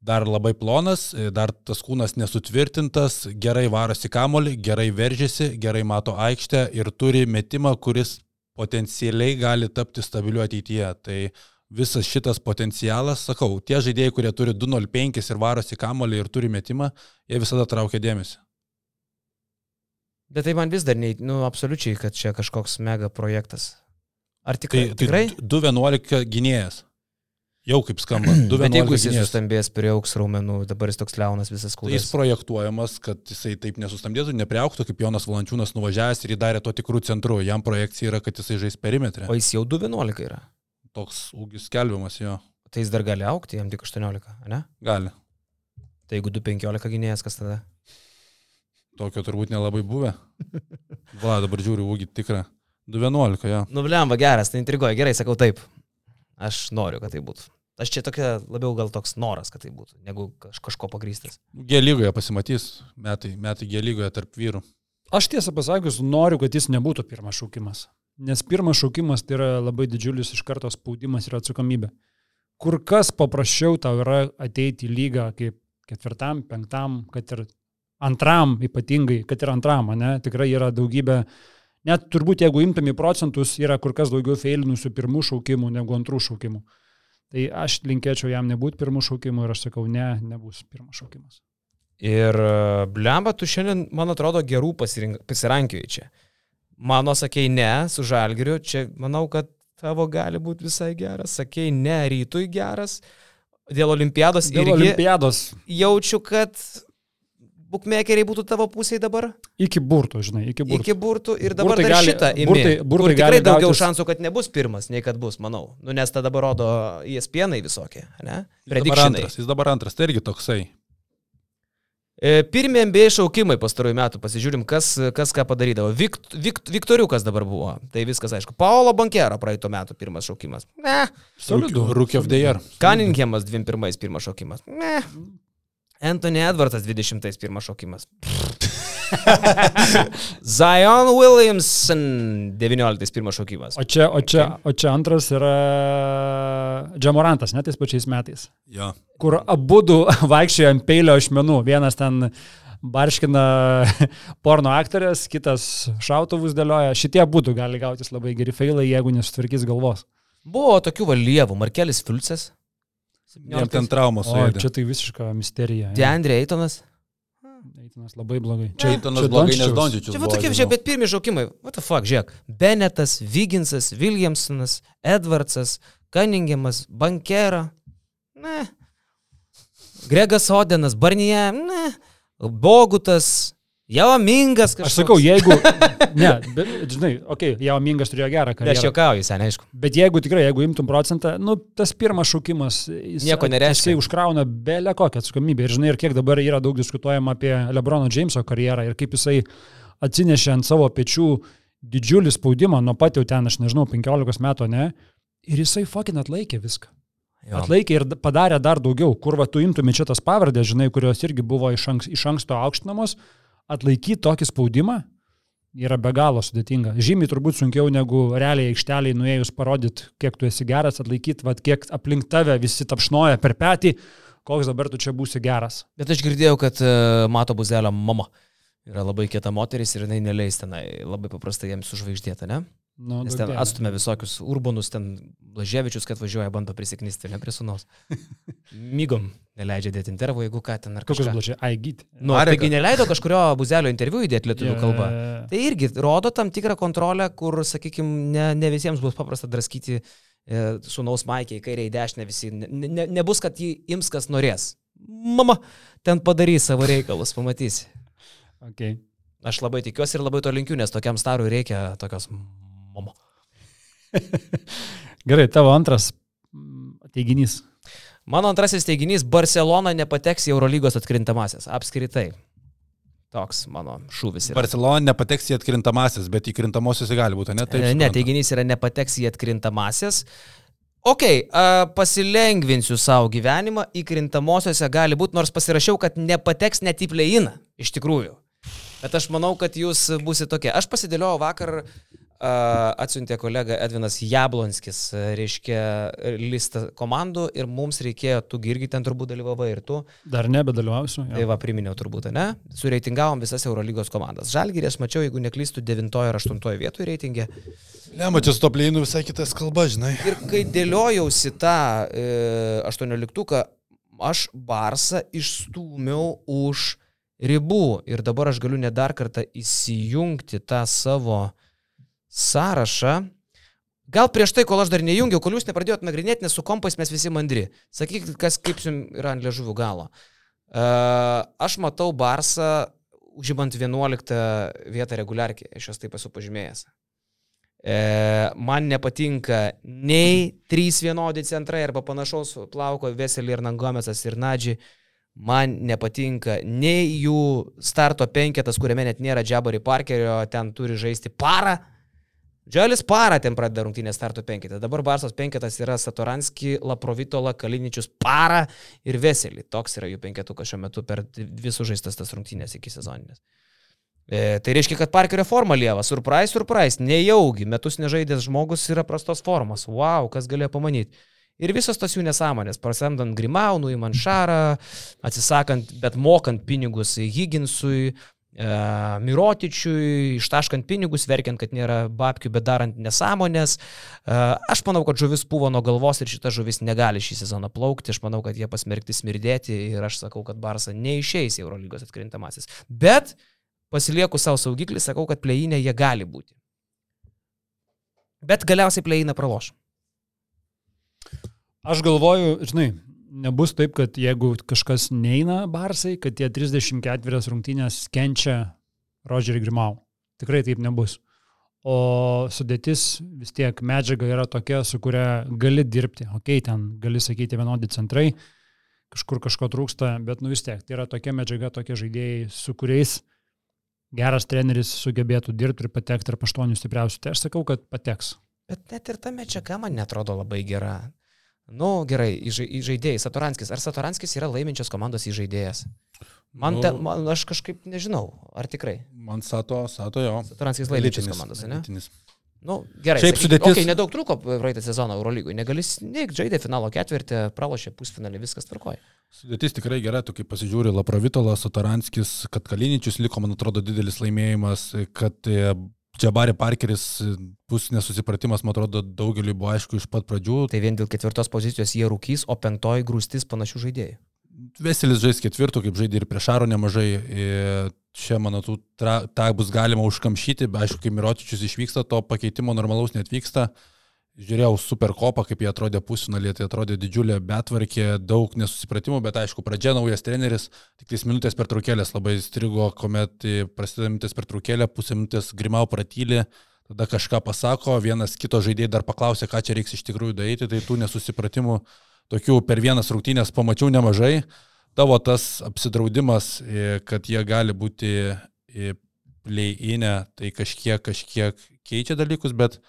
S3: dar labai plonas, dar tas kūnas nesutvirtintas, gerai varosi kamuolį, gerai veržiasi, gerai mato aikštę ir turi metimą, kuris potencialiai gali tapti stabiliu ateityje. Tai visas šitas potencialas, sakau, tie žaidėjai, kurie turi 205 ir varosi kamolį ir turi metimą, jie visada traukia dėmesį.
S1: Bet tai man vis dar, ne, nu, absoliučiai, kad čia kažkoks mega projektas. Ar tikrai? Tai?
S3: Tai 211 gynėjas. Jau kaip skamba. (clears throat)
S1: Bet jeigu jis sustambės prie auks raumenų, dabar jis toks liaunas visas kūnas.
S3: Tai jis projektuojamas, kad jisai taip nesustambėtų, nepriauktų, kaip Jonas Valančiūnas nuvažiavęs ir jį darė to tikrų centrų. Jam projekcija yra, kad jisai žais perimetrė.
S1: O jis jau 211 yra
S3: toks ūgis skelbiamas jo.
S1: Tai jis dar gali aukti, jam tik 18, ne?
S3: Gali.
S1: Tai jeigu 215 gynėjas, kas tada?
S3: Tokio turbūt nelabai buvę. (laughs) Va, dabar žiūriu ūgį tikrą. 211, jo.
S1: Nublemba geras, tai intriguoja, gerai, sakau taip. Aš noriu, kad tai būtų. Aš čia tokia labiau gal toks noras, kad tai būtų, negu kaž, kažko pagrystas.
S3: G lygoje pasimatys, metai, metai G lygoje tarp vyrų.
S2: Aš tiesą pasakius, noriu, kad jis nebūtų pirmas šaukimas. Nes pirmas šaukimas tai yra labai didžiulis iš karto spaudimas ir atsakomybė. Kur kas paprasčiau tau yra ateiti į lygą kaip ketvirtam, penktam, kad ir antram ypatingai, kad ir antram, ne? Tikrai yra daugybė, net turbūt jeigu imtum į procentus, yra kur kas daugiau feilinusių pirmų šaukimų negu antrų šaukimų. Tai aš linkėčiau jam nebūti pirmų šaukimų ir aš sakau, ne, nebus pirmas šaukimas.
S1: Ir blemba, tu šiandien, man atrodo, gerų pasirankėjai čia. Mano sakei ne su žalgiriu, čia manau, kad tavo gali būti visai geras. Sakei ne rytui geras. Dėl olimpiados
S2: Dėl olimpiados.
S1: Jaučiu, kad bukmekeriai būtų tavo pusėje dabar?
S2: Iki burtų, žinai, iki burtų.
S1: Iki burtų ir dabar burtai dar gali, šitą įmė. Burtai, burtai kur tikrai daugiau gautis... šansų, kad nebus pirmas, nei kad bus, manau. Nu, nes tada dabar rodo ESPN visokie, ne?
S3: Jis dabar, antras, jis dabar antras, tai irgi toksai.
S1: E, pirmie NBA šaukimai pastarųjų metų, pasižiūrim, kas, kas ką padarydavo. Vikt, vikt, Viktoriukas dabar buvo, tai viskas aišku. Paolo Bankero praeito metų pirmas šaukimas. Ne.
S3: Solidu. Rookie of the Year.
S1: Cunningamas 21 pirmas šaukimas. Ne. Anthony Edwardas 21 šaukimas. (laughs) (laughs) Zion Williamson 19 pirmas šaukimas.
S2: O čia, o, čia, o čia antras yra Džamorantas, net tais pačiais metais.
S3: Ja.
S2: Kur abu du (laughs) vaikščiojo ant peilio ašmenų. Vienas ten barškina (laughs) porno aktorės, kitas šautuvus dėlioja. Šitie būtų gali gautis labai geri failai, jeigu nesutvarkys galvos.
S1: Buvo tokių valyvų, Markelis Filcas.
S3: Jam ten traumos.
S2: O, čia tai visiška misterija.
S1: Deandre Eitonas.
S2: Eitonas labai blogai.
S3: Čia Eitonas blogai, nes Dončičius.
S1: Čia va tokie, žiūrėk, bet pirmie šaukimai. What the fuck, žiūrėk. Benetas, Viginsas, Williamsonas, Edwardsas, Cunningamas, Bankera. Ne. Gregas Odenas, Barnyje, ne. Bogutas, Jau Mingas kažkas.
S2: Aš sakau, jeigu... (laughs) Ne, bet, žinai, okei, okay, Jau Mingas turėjo gerą
S1: Ne, aš
S2: karjerą.
S1: juokauju, seniai, aišku.
S2: Bet jeigu tikrai, jeigu imtum procentą, nu, tas pirmas šaukimas, jis,
S1: Nieko nereiškia.
S2: Jisai užkrauna belę kokią atsakomybę. Ir žinai, ir kiek dabar yra daug diskutuojama apie Lebrono Jameso karjerą ir kaip jisai atsinešė ant savo pečių didžiulį spaudimą nuo pat jau ten, aš nežinau, 15 metų, ne? Ir jisai fucking atlaikė viską.
S1: Jo.
S2: Atlaikė ir padarė dar daugiau. Kur va tu imtumė čia tas pavardės, žinai, kurios irgi buvo iš, anks, iš anksto aukštinamos, atlaikyti tokį spaudimą yra be galo sudėtinga. Žymiai turbūt sunkiau negu realiai aikšteliai nuėjus parodyti, kiek tu esi geras, atlaikyti, va, kiek aplink tave visi tapšnoja per petį, koks dabar tu čia būsi geras.
S1: Bet aš girdėjau, kad e, Mato Buzelio mama yra labai kieta moteris ir jinai neleis tenai labai paprastai jiems sužvaigždėta, ne?
S2: Nu,
S1: Nes
S2: duok
S1: ten
S2: dieve.
S1: atstumia visokius urbonus, ten Blaževičius, kad važiuoja, bando prisiknisti, ne prie sunaus. (laughs) Mygom neleidžia dėti intervų, jeigu ką ten ar
S2: Kokius
S1: kažką.
S2: blačiai? Ai, gyti.
S1: Nu,
S3: Mareka.
S1: taigi neleido kažkurio Buzelio interviu įdėti lietuvių
S2: Jo,
S1: kalbą. Tai irgi rodo tam tikrą kontrolę, kur, sakykime, ne, ne visiems bus paprasta draskyti e, sunaus maikiai, kairiai, dešinę, visi. Ne, ne, nebus, kad jį ims kas norės. Mama, ten padarys savo reikalus, pamatysi. (laughs)
S2: Okay.
S1: Aš labai tikiuosi ir labai to linkiu, nes tokiam starui reikia tokios mama. (laughs)
S2: Gerai, tavo antras mm, teiginys.
S1: Mano antrasis teiginys - Barcelona nepateks į Eurolygos atkrintamasis. Apskritai. Toks mano šūvis yra.
S3: Barcelona nepateks į atkrintamasis, bet į krintamosios gali būti, ne? Taip,
S1: ne,
S3: suprantu.
S1: teiginys yra nepateks į atkrintamasis. Ok, a, pasilengvinsiu savo gyvenimą, įkrintamosiose gali būti, nors pasirašiau, kad nepateks net į pleiną, iš tikrųjų. Bet aš manau, kad jūs busite tokie. Aš pasidėliojau vakar, a, atsiuntė kolega Edvinas Jablonskis, reiškia, listą komandų ir mums reikėjo, tu irgi ten turbūt dalyvavai ir tu.
S2: Dar nebedalyvausiu.
S1: Tai va, priminiau turbūt, ne? Sureitingavom visas Eurolygos komandas. Žalgirį aš mačiau, jeigu neklystu, 9 ar 8 vietoje reitingė.
S3: Ne, mačiau, su to plėinu visai kitas kalba, žinai.
S1: Ir kai dėliojausi tą e, 18-uką, aš Barsą išstūmiau už ribų. Ir dabar aš galiu net dar kartą įsijungti tą savo sąrašą. Gal prieš tai, kol aš dar nejungiau, kol jūs nepradėjot nagrinėti, nes su kompais mes visi mandri. Sakykit, kas kaip jums yra ant liežuvių galo. Uh, aš matau Barsą užimant 11 vietą reguliarkiai, aš jos taip esu pažymėjęs. E, man nepatinka nei trys vienodi centrai arba panašaus plauko Veselį ir Nangomesas ir Nadži. Man nepatinka nei jų starto penketas, kuriame net nėra Džabari Parkerio, ten turi žaisti parą. Džalis parą ten pradeda rungtynę starto penketą. Dabar Barsos penketas yra Satoranski, Laprovitola, Kaliničius, parą ir Veselį. Toks yra jų penketukas šiuo metu per visų žaistas tas rungtynės iki sezoninės. E, tai reiškia, kad Parkerio forma lieva. Surprise, surprise. Nejaugi. Metus nežaidęs žmogus yra prastos formos. Wow, kas galėjo pamanyti. Ir visos tos jų nesąmonės, prasamdant Grimaunų, į Manšarą, atsisakant, bet mokant pinigus Higginsui, Mirotičiui, ištaškant pinigus, verkiant, kad nėra babkių, bet darant nesąmonės. E, aš manau, kad žuvis buvo nuo galvos ir šita žuvis negali šį sezoną plaukti. Aš manau, kad jie pasmerkti smirdėti ir aš sakau, kad Barsa neišeis į Eurolygos atkrintamasis. Bet pasilieku savo saugiklį, sakau, kad pleinė jie gali būti. Bet galiausiai pleiną praloš.
S2: Aš galvoju, žinai, nebus taip, kad jeigu kažkas neina Barsai, kad tie 34 rungtynės kenčia Rodžerį Grimau. Tikrai taip nebus. O sudėtis vis tiek medžiaga yra tokia, su kuria gali dirbti. Ok, ten gali sakyti vienodi centrai, kažkur kažko trūksta, bet nu vis tiek tai yra tokia medžiaga, tokie žaidėjai, su kuriais geras treneris sugebėtų dirbti ir patekti tarp aštuonių stipriausių. Tai aš sakau, kad pateks.
S1: Bet net ir ta medžiaga man netrodo labai gera. Nu, gerai, įžaidėjai. Satoranskis. Ar Satoranskis yra laiminčios komandos įžaidėjas? Man,
S3: Nu-
S1: te, man aš kažkaip nežinau, ar tikrai.
S3: Man sato, sato jo.
S1: Satoranskis laiminčios komandos, ne?
S3: elitinis.
S1: Nu, gerai.
S3: Šiaip sudėtis-
S1: Okay, nedaug truko praeitą sezoną Eurolygoje. Negali sneik, žaidė finalo ketvirtį, pralošė pusfinalį, viskas tvarkoja.
S3: Sudėtis tikrai gera, tu kaip pasižiūri, Laprovitolas, Sotaranskis, kad Kaliničius liko, man atrodo, didelis laimėjimas, kad e, Džabari Parkeris e, bus nesusipratimas, man atrodo, daugeliu buvo aišku iš pat pradžių.
S1: Tai vien dėl ketvirtos pozicijos jie rūkys, o pentoji grūstis panašių žaidėjų.
S3: Veselis žais ketvirtų, kaip žaidė ir prieš Aro nemažai. Ir čia, manau, tą bus galima užkamšyti, bet aišku, kai Mirotičius išvyksta, to pakeitimo normalaus netvyksta. Žiūrėjau super kopą, kaip jie atrodė pusinalė, tai atrodė didžiulė betvarkė, daug nesusipratimų, bet aišku, pradžia naujas treneris, tik tais minutės per trukėlės labai strigo, kuomet prasideda minutės per trukėlę, pusę minutės grimau pratylį, tada kažką pasako, vienas kito žaidėjai dar paklausė, ką čia reiks iš tikrųjų daryti, tai tų nesusipratimų tokių per vienas rungtynės pamačiau nemažai. Tavo tas apsidraudimas, e, kad jie gali būti e, play-inę, tai kažkiek, kažkiek keičia dalykus, bet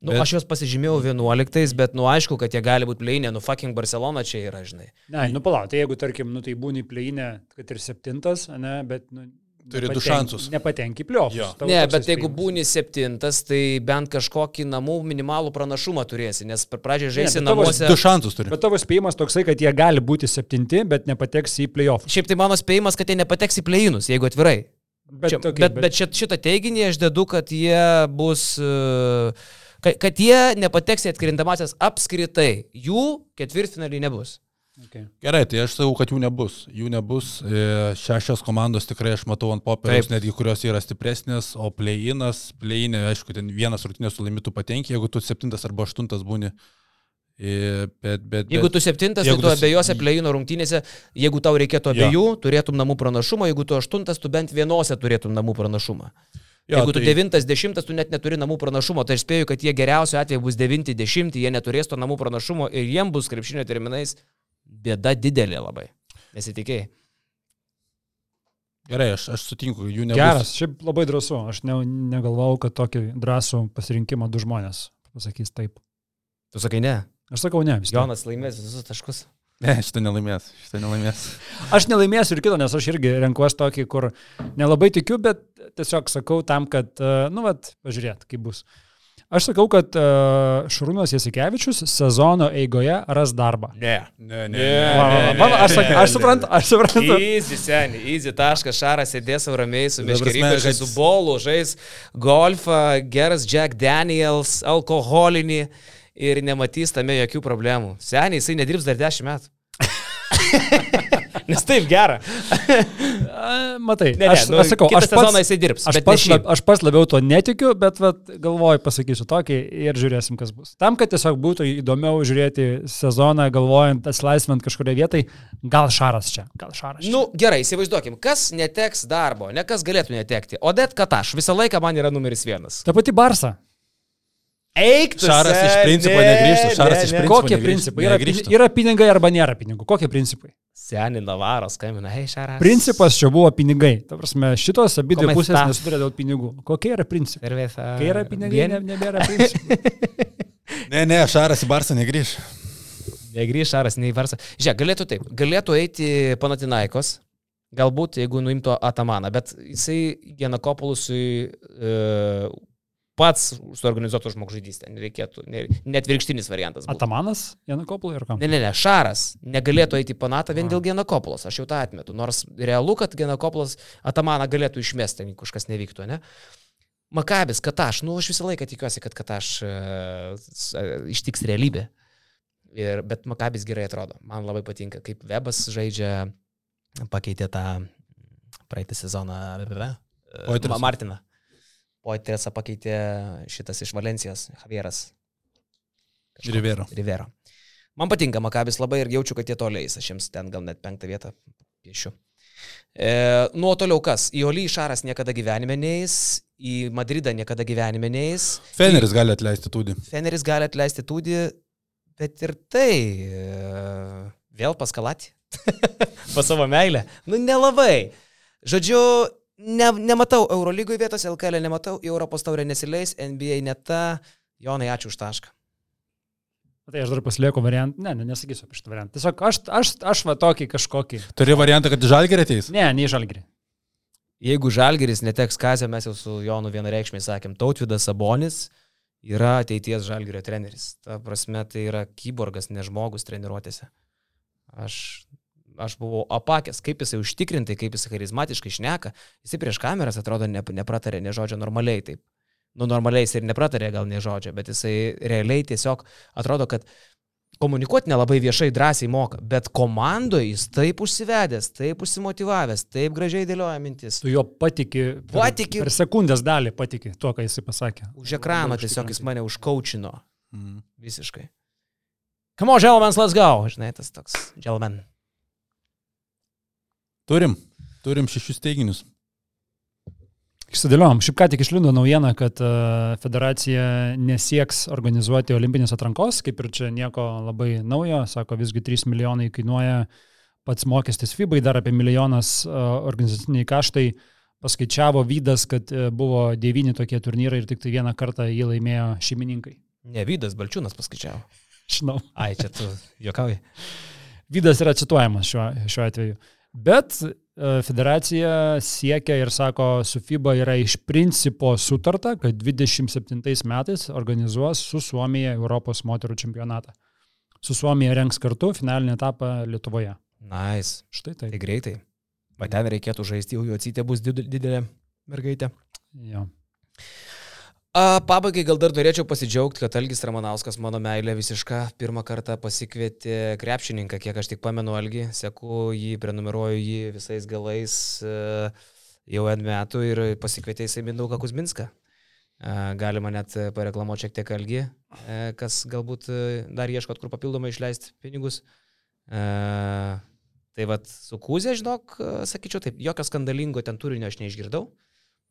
S1: Nu, bet... Aš juos pasižymėjau 11, bet, nu, aišku, kad jie gali būti pleinė, nu, fucking Barcelona čia yra, žinai.
S2: Ne, nu, palauk, tai jeigu, tarkim, nu, tai būni pleinė, kad ir septintas, ne, bet, nu,
S3: Turi nepatenk, du šansus.
S2: Nepatenki pliovus.
S1: Ne, bet jeigu būni septintas, tai bent kažkokį namų minimalų pranašumą turėsi, nes per pradžią žaisi ne, namuose.
S3: Du šansus turi.
S2: Bet tavo spėjimas toksai, kad jie gali būti septinti, bet nepateks į playoff.
S1: Šiaip tai mano spėjimas, kad jie nepateks į pleinus, jeigu atvirai. Bet, Čia, okay, bet, bet, bet šitą teiginį aš dedu, kad jie bus... Uh, kad, kad jie nepateks į atkrintamasias apskritai. Jų ketvirtfinaliai nebus.
S3: Okay. Gerai, tai aš sakau, kad jų nebus. Jų nebus. E, šešios komandos tikrai aš matau ant popieriaus, netgi kurios yra stipresnės, o play-inas, play-inė, aišku, ten vienas rungtynės su limitu patenki, jeigu tu septintas arba aštuntas būni. E, bet, bet,
S1: jeigu tu septintas, tai tu abiejose play-ino rungtynėse, jeigu tau reikėtų abiejų, ja. turėtum namų pranašumą, jeigu tu aštuntas, tu bent vienose turėtum namų pranašumą. Jo, Jeigu tu tai... devintas, dešimtas, tu net neturi namų pranašumo, tai aš spėju, kad jie geriausiu atveju bus devinti, dešimti, jie neturės to namų pranašumo ir jiem bus krepšinio terminais bėda didelė labai. Nesitikėjai.
S3: Gerai, aš, aš sutinku, jų nebus.
S2: Geras, šiaip labai drąsu. Aš ne, negalvau, kad tokį drąsų pasirinkimą du žmonės pasakys taip.
S1: Tu sakai ne?
S2: Aš sakau ne.
S1: Jonas laimės visus taškus.
S3: Ne, šitą nelaimės, šitą nelaimės.
S2: Aš nelaimėsiu ir kito, nes aš irgi renkuosi tokį, kur nelabai tikiu, bet tiesiog sakau tam, kad, e, nu, vat, pažiūrėt, kaip bus. Aš sakau, kad uh, Šarūnas Jasikevičius sezono eigoje ras darbą.
S1: Ne.
S3: Ne, ne.
S2: aš, suprantu, aš suprantu.
S1: Easy, seniai, easy taškas, Šaras sėdės ramiai su meškeriais, kad... su bolu, žais golfą, geras Jack Daniels, alkoholinį ir nematys tame jokių problemų. Seniai, jisai nedirbs dar 10 metų. Nes taip gera.
S2: Matai,
S1: ne, ne,
S2: aš,
S1: nu,
S2: aš sakau, aš pats,
S1: jisai dirbs.
S2: Aš pats, lab, aš pats labiau to netikiu, bet vat, galvoju, pasakysiu tokį ir žiūrėsim, kas bus. Tam, kad tiesiog būtų įdomiau žiūrėti sezoną, galvojant, atsilaisvinant kažkurioje vietoje, gal šaras čia, gal šaras.
S1: Čia. Nu, gerai, įsivaizduokim, kas neteks darbo, ne kas galėtų netekti. Odet Kataš visą laiką man yra numeris vienas.
S2: Ta pati Barsa.
S1: Eik, tu.
S3: Šaras iš principo ne, negrįžtų. Šaras ne, iš principo.
S2: Kokie principai? Yra, yra pinigai arba nėra pinigų. Kokie principai?
S1: Seniai Navaras skambina, hei, Šaras.
S2: Principas čia buvo pinigai. Ta prasme, šitos abi dvi pusės nesutarė dėl pinigų. Kokie yra principai?
S1: Cerveza.
S2: Kai yra pinigai, ne, nebėra principų. (laughs)
S3: ne, ne, Šaras į Barsą negrįž.
S1: Negrįž Šaras, nei Barsą. Žiūrėk, galėtų taip. Galėtų eiti Panatinaikos. Galbūt, jeigu nuimtų Atamaną, bet jisai Genakopolusui e, pats suorganizuotų žmogžudystę. Nereikėtų, net virkštinis variantas. Būtų.
S2: Atamanas, Janakopolai ir kam?
S1: Ne, ne, ne, Šaras negalėtų eiti į Panatą vien A. dėl Genakopolos, aš jau tą atmetu. Nors realu, kad Genakopolas Atamaną galėtų išmesti, jeigu kažkas nevyktų, ne? Makabis, Kataš, nu aš visą laiką tikiuosi, kad Kataš uh, ištiks realybė. Ir, bet Makabis gerai atrodo. Man labai patinka, kaip Webas žaidžia, pakeitė tą praeitą sezoną. Uh, Martiną. Poitresą pakeitė šitas iš Valencijos, Javieras.
S3: Rivero.
S1: Rivero. Man patinka Makabis labai ir jaučiu, kad jie toliais. Aš jiems ten gal net penktą vietą piešiu. E, nuo toliau kas? Į Olį Šaras niekada gyvenime neįs, į Madridą niekada gyvenime neįs.
S3: Feneris į... gali atleisti tūdį.
S1: Feneris gali atleisti tūdį, bet ir tai e, vėl paskalati. (laughs) pa savo meilę. Nu, nelabai. Žodžiu, ne, nematau Eurolygoje vietos, LKL nematau, Europos taurę nesileis, NBA neta. Jonai, ačiū už tašką.
S2: Tai aš dar pasilieku variantą, ne, ne, nesakysiu apie šitą variantą. Tiesiog aš, aš, aš va tokį kažkokį.
S3: Turi variantą, kad žalgerį ateis?
S2: Ne, ne žalgerį.
S1: Jeigu žalgeris neteks kazę, mes jau su Jonu vienareikšmiai sakėm, Tautvidas Sabonis yra ateities žalgerio treneris. Ta prasme, tai yra kyborgas, ne žmogus treniruotėse. Aš aš buvau apakęs, kaip jisai užtikrintai, kaip jisai charizmatiškai šneka. Jisai prieš kameras atrodo ne, nepratarė ne žodžio normaliai taip. Nu, normaliai jisai ir nepratarė gal ne žodžio, bet jisai realiai tiesiog atrodo, kad komunikuoti nelabai viešai drąsiai moka, bet komandoje jis taip užsivedęs, taip užsimotivavęs, taip gražiai dėlioja mintis.
S2: Tu jo patiki. Per,
S1: patiki.
S2: Per sekundės dalį patiki tuo, ką jisai pasakė.
S1: Už ekrano tiesiog jis mane užkaučino.
S3: Mm.
S1: Visiškai. Come on, gentlemen, let's go. Žinai, tas toks gentleman.
S3: Turim, turim šešis teiginius.
S2: Išsidėliom. Šiaip ką tik išlindo naujiena, kad uh, federacija nesieks organizuoti olimpinės atrankos, kaip ir čia nieko labai naujo, sako visgi 3 milijonai kainuoja pats mokestis FIBA, dar apie milijonas uh, organizaciniai kaštai. Paskaičiavo Vydas, kad uh, buvo devyni tokie turnyrai ir tik tai vieną kartą jį laimėjo šeimininkai.
S1: Ne, Vydas Balčiūnas paskaičiavo.
S2: Žinau.
S1: Ai, čia tu juokauji.
S2: Vydas yra cituojamas šiuo, šiuo atveju. Bet e, federacija siekia ir sako, su FIBA yra iš principo sutarta, kad 27 metais organizuos su Suomija Europos moterų čempionatą. Su Suomija renks kartu finalinį etapą Lietuvoje.
S1: Nice.
S2: Štai
S1: Tai
S2: tai.
S1: greitai. Va ten reikėtų žaisti, jau jo atsitė bus did- didelė mergaitė.
S2: Jo.
S1: A, pabaigai gal dar norėčiau pasidžiaugti, kad Algis Ramanauskas, mano meilė visiška, pirmą kartą pasikvietė krepšininką, kiek aš tik pamenu Algį, seku jį, prenumeruoju jį visais galais e, jau N metų ir pasikvietė jisai Mindaugą Kuzminską. E, Galima net pareklamuoti šiek tiek Algį, e, kas galbūt dar ieškot, kur papildomai išleisti pinigus. Tai vad su Kūzė, žinok, sakyčiau taip, jokio skandalingo ten turinio aš neišgirdau.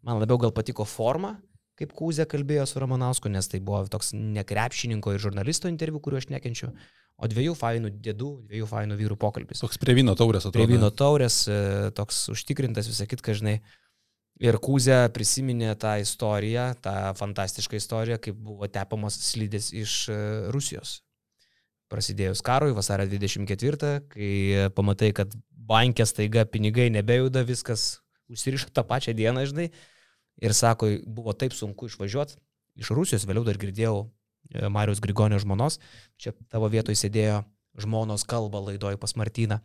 S1: Man labiau gal patiko forma, kaip Kūzė kalbėjo su Ramanausku, nes tai buvo toks nekrepšininko ir žurnalisto interviu, kuriuo aš nekenčiu, o dviejų fainų dėdų, dviejų fainų vyrų pokalbis.
S3: Toks prie vyno taurės atrodo.
S1: Prie vyno taurės, e, toks užtikrintas visą kitką, žinai. Ir Kūzė prisiminė tą istoriją, tą fantastišką istoriją, kaip buvo tepamos slidės iš e, Rusijos. Prasidėjus karui vasario 24, kai pamatai, kad bankė staiga pinigai nebejuda, viskas užsirišo tą pačią dieną, žinai. Ir sako, buvo taip sunku išvažiuoti iš Rusijos, vėliau dar girdėjau e, Marijos Grigonio žmonos, čia tavo vietoje sėdėjo žmonos kalba laidoje pas Martyną,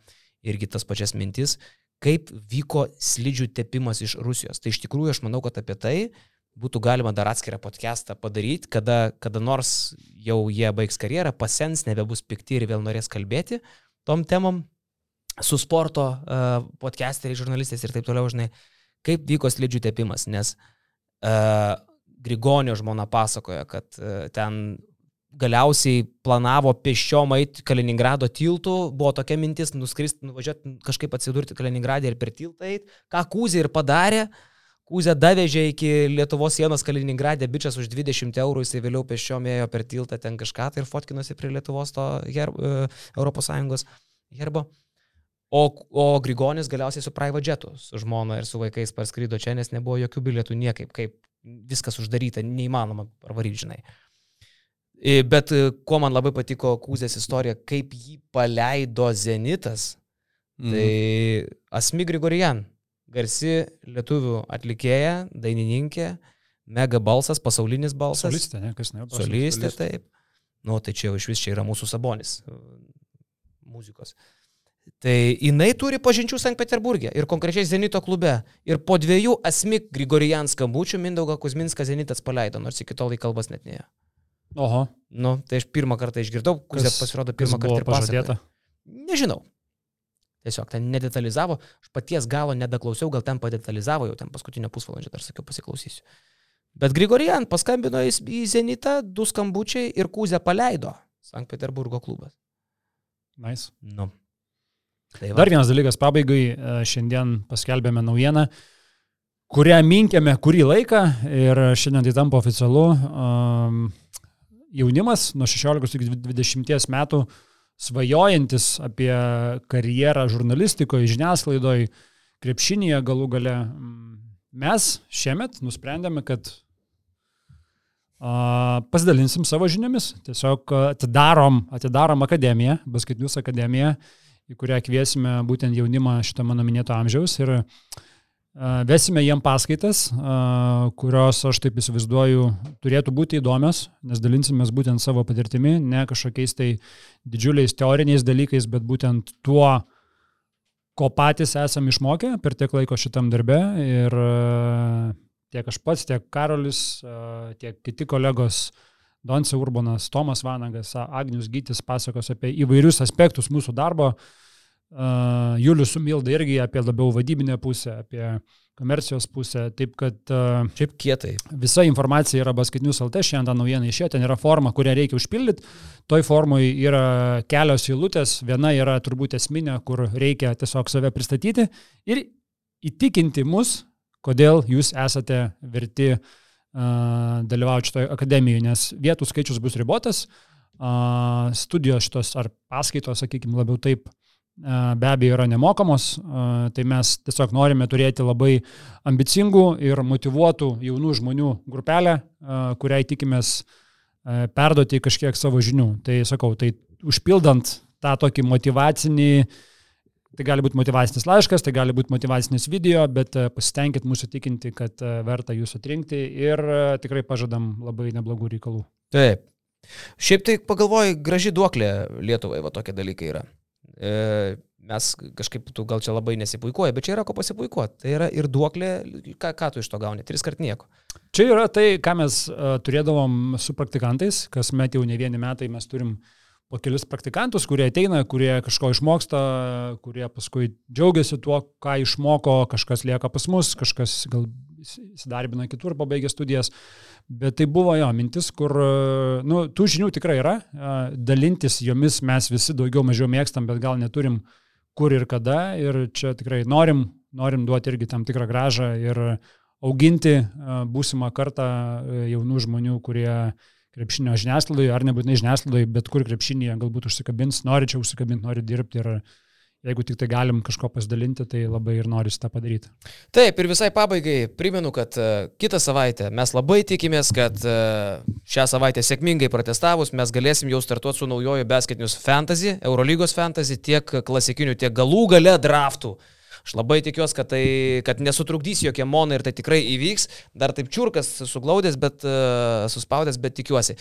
S1: irgi tas pačias mintis, kaip vyko slidžių tepimas iš Rusijos. Tai iš tikrųjų aš manau, kad apie tai būtų galima dar atskirą podcastą padaryti, kada, kada nors jau jie baigs karjerą, pasens, nebebus pikti ir vėl norės kalbėti tom temom su sporto uh, podcasteriai, žurnalistais ir taip toliau, žinai, kaip vyko slidžių tepimas, nes uh, Grigonio žmona pasakoja, kad uh, ten galiausiai planavo pėsčiom eiti Kaliningrado tiltų, buvo tokia mintis nuskristi, nuvažiuoti, kažkaip atsidurti Kaliningradė ir per tiltą eiti, ką Kūzė ir padarė. Kūzė davežė iki Lietuvos sienos Kaliningradė, bičias už 20 eurų, jisai vėliau pėsčiom ėjo per tiltą ten kažką tai ir fotkinosi prie Lietuvos to herb, Europos Sąjungos herbo. O, o Grigonis galiausiai su private jetu, su žmona ir su vaikais parskrydo čia, nes nebuvo jokių bilietų niekaip, kaip viskas uždaryta, neįmanoma parvaryti, žinai. I, Bet e, kuo man labai patiko Kūzės istorija, kaip jį paleido Zenitas,
S3: Mm.
S1: tai Asmi Grigorian, garsi lietuvių atlikėja, dainininkė, mega balsas, pasaulinis balsas.
S2: Solistė, ne, kas ne?
S1: Solistė, taip. Nu, tai čia jau iš vis čia yra mūsų sabonis e, muzikos. Tai jinai turi pažinčių Sankt Peterburgė ir konkrečiai Zenito klube. Ir po dviejų Asmik Grigorian skambučių Mindaugą Kuzminską Zenitas paleido, nors iki tol į kalbas net neėjo.
S2: Oho,
S1: Nu, tai aš pirmą kartą išgirdau, Kuzė pasirodo pirmą kartą ir
S2: pažadėta.
S1: Nežinau. Tiesiog ten nedetalizavo, aš paties galo nedaklausiau, gal ten padetalizavo, jau ten paskutinio pusvalandžio dar sakiau, pasiklausysiu. Bet Grigorian paskambino į Zenitą, du skambučiai ir Kūzę paleido Sankt Peterburgo klubas.
S2: Nice.
S1: Nu. Tai va.
S2: Dar vienas dalykas pabaigai. e, Šiandien paskelbėme naujieną, kurią minkėme kurį laiką ir šiandien tai tampa oficialu. Jaunimas nuo 16 iki 20 metų svajojantis apie karjerą žurnalistikoje, žiniasklaidoje, krepšinėje galų gale. Mes šiemet nusprendėme, kad pasidalinsim savo žiniomis. Tiesiog atidarom, atidarom akademiją, Basket News akademiją, į kurią kviesime būtent jaunimą šito mano minėto amžiaus ir vesime jiem paskaitas, kurios, aš taip įsivaizduoju, turėtų būti įdomios, nes dalinsimės būtent savo patirtimi, ne kažkokiais tai didžiuliais teoriniais dalykais, bet būtent tuo, ko patys esame išmokę per tiek laiko šitam darbe ir tiek aš pats, tiek Karolis, tiek kiti kolegos Donce Urbanas, Tomas Vanagas, Agnius Gytis pasakos apie įvairius aspektus mūsų darbo. Uh, Julius Sumilda irgi apie labiau vadybinę pusę, apie komercijos pusę. Taip kad uh,
S1: Šiaip kietai.
S2: visa informacija yra basketinius LT, šiandien tą naujieną išėjo, ten yra forma, kurią reikia užpildyti. Toj formoje yra kelios eilutės, viena yra turbūt esminė, kur reikia tiesiog save pristatyti ir įtikinti mus, kodėl jūs esate verti uh, dalyvauti šitoje akademijoje, nes vietų skaičius bus ribotas, uh, studijos šitos ar paskaitos, sakykime, labiau taip be abejo yra nemokamos, tai mes tiesiog norime turėti labai ambicingų ir motivuotų jaunų žmonių grupelę, kuriai tikimės perduoti kažkiek savo žinių. Tai sakau, tai užpildant tą tokį motivacinį, tai gali būti motivacinis laiškas, tai gali būti motivacinis video, bet pasitenkit mūsų tikinti, kad verta jūs atrinkti ir tikrai pažadam labai neblogų reikalų.
S1: Taip. Šiaip tai pagalvoju, graži duoklė Lietuvai, va tokie dalykai yra. E, mes kažkaip tu gal čia labai nesipuikuoji, bet čia yra ko pasipuikuoti. Tai yra ir duoklė, ką, ką tu iš to gauni, tris kart nieko.
S2: Čia yra tai, ką mes uh, turėdavom su praktikantais, kas met jau ne vieni metai mes turim po kelis praktikantus, kurie ateina, kurie kažko išmoksta, kurie paskui džiaugiasi tuo, ką išmoko, kažkas lieka pas mus, kažkas gal įsidarbina kitur, pabaigia studijas. Bet tai buvo jo mintis, kur, nu, tų žinių tikrai yra, dalintis jomis mes visi daugiau mažiau mėgstam, bet gal neturim kur ir kada. Ir čia tikrai norim, norim duoti irgi tam tikrą gražą ir auginti būsimą kartą jaunų žmonių, kurie krepšinio žiniasklaidoje, ar nebūtinai žiniasklaidoje, bet kur krepšinėje galbūt užsikabins, nori čia užsikabinti, nori dirbti ir jeigu tik tai galim kažko pasidalinti, tai labai ir noriu tą padaryti.
S1: Taip, ir visai pabaigai primenu, kad uh, kitą savaitę mes labai tikimės, kad uh, šią savaitę sėkmingai protestavus mes galėsim jau startuoti su naujoju basketinius fantasy, Eurolygos fantasy, tiek klasikiniu, tiek galų gale draftų. Aš labai tikiuosi, kad, tai, kad nesutrukdys jokie monai ir tai tikrai įvyks. Dar taip čiurkas suglaudęs, bet uh, suspaudęs, bet tikiuosi.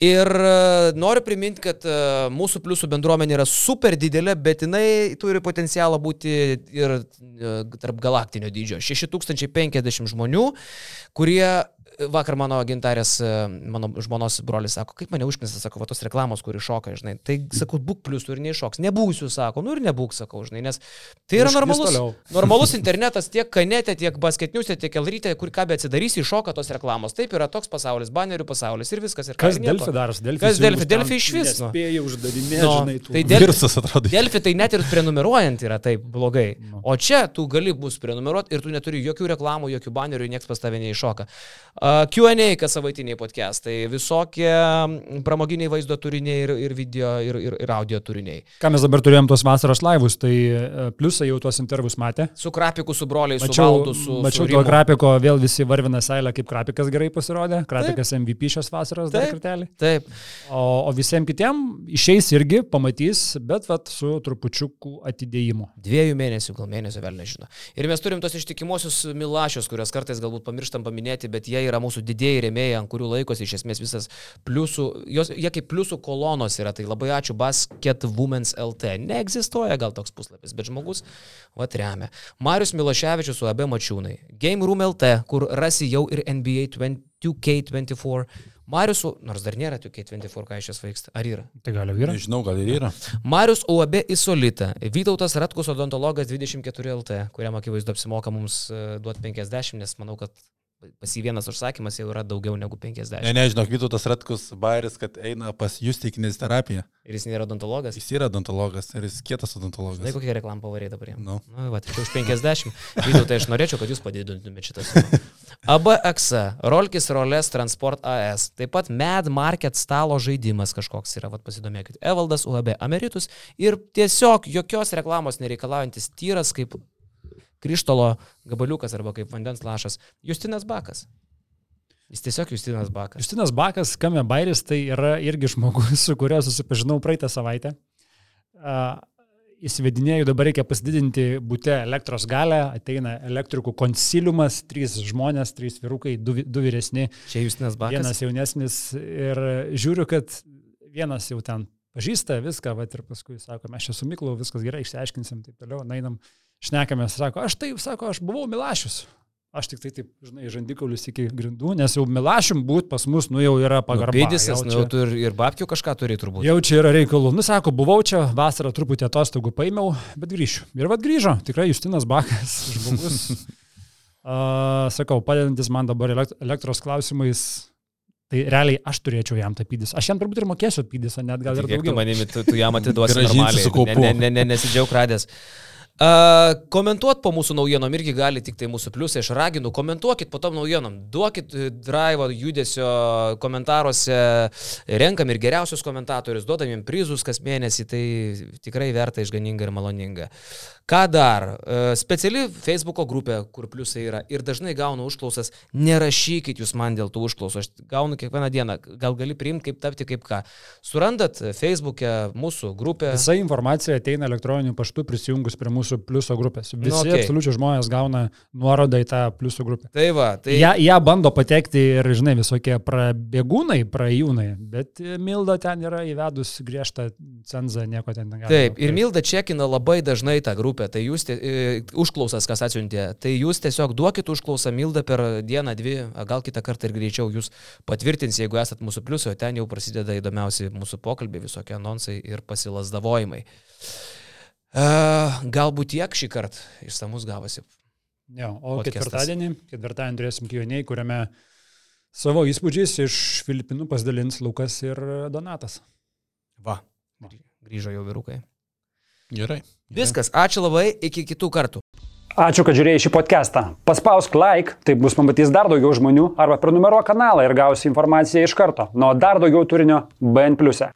S1: Ir uh, noriu priminti, kad uh, mūsų pliusų bendruomenė yra super didelė, bet jinai turi potencialą būti ir tarp galaktinio dydžio. 6050 žmonių, kurie vakar mano gintarės, e, mano žmonos brolis sako, kaip mane užknisa, sako, va tos reklamos, kur iššoka, žinai. Tai sakau, būk plius ir neiššoks. Nebūsiu, sako, nu ir nebūk, sakau, žinai, nes tai yra normalus, (laughs) normalus internetas tiek kanete, tiek basketniuose, tiek elrytė, kur ką be atsidarysi, iššoka tos reklamos. Taip yra toks pasaulis, banerių pasaulis ir viskas. Ir
S2: kas Delfi darosi? Delfi
S1: kas Delfi? Delfi iš vis.
S2: Uždavinėti, no.
S1: Tai Delfi, Delfi tai net ir prenumeruojant yra taip blogai. No. O čia tu gali bus prenumeruoti ir tu neturi jokių reklamų, jokių banerių, niekas pas tave neiššoka. QA, kas savaitiniai podcastai, visokie pramoginiai vaizdo turiniai ir, ir video ir, ir, ir audio turiniai.
S2: Ką mes dabar turėjom tos vasaros laivus, tai e, pliusai jau tuos intervus matė.
S1: Su Krapiku, su broliais,
S2: mačiau,
S1: su Valdu, su...
S2: Mačiau su to Krapiko, vėl visi varvina seilę, kaip Krapikas gerai pasirodė. Krapikas Taip. MVP šios vasaros Taip. dar kartelį.
S1: Taip.
S2: O, o visiems kitiem išeis irgi, pamatys, bet vat, su trupučiuku atidėjimu.
S1: Dviejų mėnesių, gal mėnesio vėl nežinau. Ir mes turim tos ištikimuosius milašius, kuriuos kartais galbūt pamirštam paminėti, bet jie yra mūsų didėjai rėmėjai, ant kurių laikosi iš esmės visas pliusų, jos, jie kaip pliusų kolonos yra, tai labai ačiū Basket Women's LT. Neegzistuoja gal toks puslapis, bet žmogus va remia. Marius Miloševičius su AB Mačiūnai. Game Room LT, kur rasi jau ir NBA 2K24. Marius, nors dar nėra 2K24, ką iš jas vaiksta. Ar yra?
S2: Tai gal jau yra?
S3: Nežinau, gal ir yra.
S1: Marius UAB Isolita. Vytautas Ratkus odontologas 24 LT, kuriam akivaizdu apsimoka mums e, duoti 50, nes manau, kad pas jį vienas užsakymas jau yra daugiau negu 50.
S3: Ne, nežinau, Vytautas Ratkus Bairis, kad eina pas jūs į kineziterapiją.
S1: Ir jis nėra odontologas?
S3: Jis yra odontologas ir jis kietas odontologas.
S1: Tai kokia reklama pavarė dabar jam?
S3: Nu.
S1: Na, va, tik už 50. Vytautai, aš norėčiau, kad jūs padidintumėte šitą sumą. (laughs) ABX, Rolkis Rolės Transport AS, taip pat Mad Market stalo žaidimas kažkoks yra, vad pasidomėkit. Evaldas UAB Ameritus ir tiesiog jokios reklamos nereikalaujantis tyras kaip krištolo gabaliukas arba kaip vandens lašas. Justinas Bakas. Jis tiesiog Justinas Bakas.
S2: Justinas Bakas, Kame Bairis, tai yra irgi žmogus, su kuriuo susipažinau praeitą savaitę. Uh, įsivedinėjau, dabar reikia pasididinti būte elektros galę, ateina elektrikų konsiliumas, trys žmonės, trys vyrukai, du, du vyresni.
S1: Čia Justinas Bakas.
S2: Vienas jaunesnis ir žiūriu, kad vienas jau ten pažįsta viską, va ir paskui sako, mes čia su Miklu, viskas gerai, išsiaiškinsim, taip toliau, nainam. Na, šnekamės, sako, aš taip, sako, aš buvau Milašius. Aš tik tai taip, žinai, žandikaulius iki grindų, nes jau Milašim būt pas mus, nu jau yra pagarba.
S1: Pėdisas, nu, jau tu ir, ir babkių kažką turi turbūt.
S2: Jau čia yra reikalų. Nu, sako, buvau čia, vasarą truputį atostogų paėmiau, bet grįšiu. Ir vad grįžo, tikrai Justinas Bakas, (laughs) žmogus. Uh, sakau, padedantis man dabar elektros klausimais, tai realiai aš turėčiau jam tapydys. Aš jam turbūt ir mokėsiu tapydys, net gal ir daugiau.
S1: tu manimi, tu, tu jam atiduosi normaliai. ne, ne, ne, nesidžiaug radęs. Uh, komentuot po mūsų naujienom irgi gali tik tai mūsų pliusai, aš raginu, komentuokit po tom naujienom, duokit e, drive judesio komentaruose, renkam ir geriausius komentatorius, duodam jiems prizus kas mėnesį, tai tikrai verta išganinga ir maloninga. Ką dar? Uh, speciali Facebook'o grupė, kur pliusai yra ir dažnai gaunu užklausas, nerašykit jūs man dėl tų užklausų, aš gaunu kiekvieną dieną, gal gali priimti kaip tapti kaip ką. Surandat Facebook'e mūsų grupę.
S2: Visa informacija ateina elektroniniu paštu prisijungus prie mūsų pliuso grupės. Visi
S1: Nu,
S2: nu,
S1: okei.
S2: okay. absoliučiai žmonės gauna nuorodą į tą pliuso grupę.
S1: Tai va, tai...
S2: Ja, ją bando patekti ir, žinai, visokie prabėgūnai, praėjūnai, bet e, Milda ten yra įvedus griežtą cenzą, nieko ten negali.
S1: Taip, ir Milda čekina labai dažnai tą grupę, tai jūs, te, e, užklausas, kas atsiuntė, tai jūs tiesiog duokit užklausą Milda per dieną, dvi, gal kitą kartą ir greičiau jūs patvirtins, jeigu esat mūsų pliusio, ten jau prasideda įdomiausi mūsų pokalbiai, visokie anonsai ir pasilasdavojimai. Uh, galbūt tiek šį kartą išsamus gavosi.
S2: Jo, o
S1: Podcastas.
S2: ketvirtadienį, ketvirtadienį turėsim Q&A, kuriame savo įspūdžiais iš Filipinų pasidalins Lukas ir Donatas.
S1: Va, grįžo jau vyrukai.
S3: Gerai.
S1: Viskas, ačiū labai, iki kitų kartų.
S4: Ačiū, kad žiūrėjai šį podcastą. Paspausk like, taip bus pamatys dar daugiau žmonių, arba prenumeruok kanalą ir gausi informaciją iš karto. Nuo dar daugiau turinio BN ⁇. e.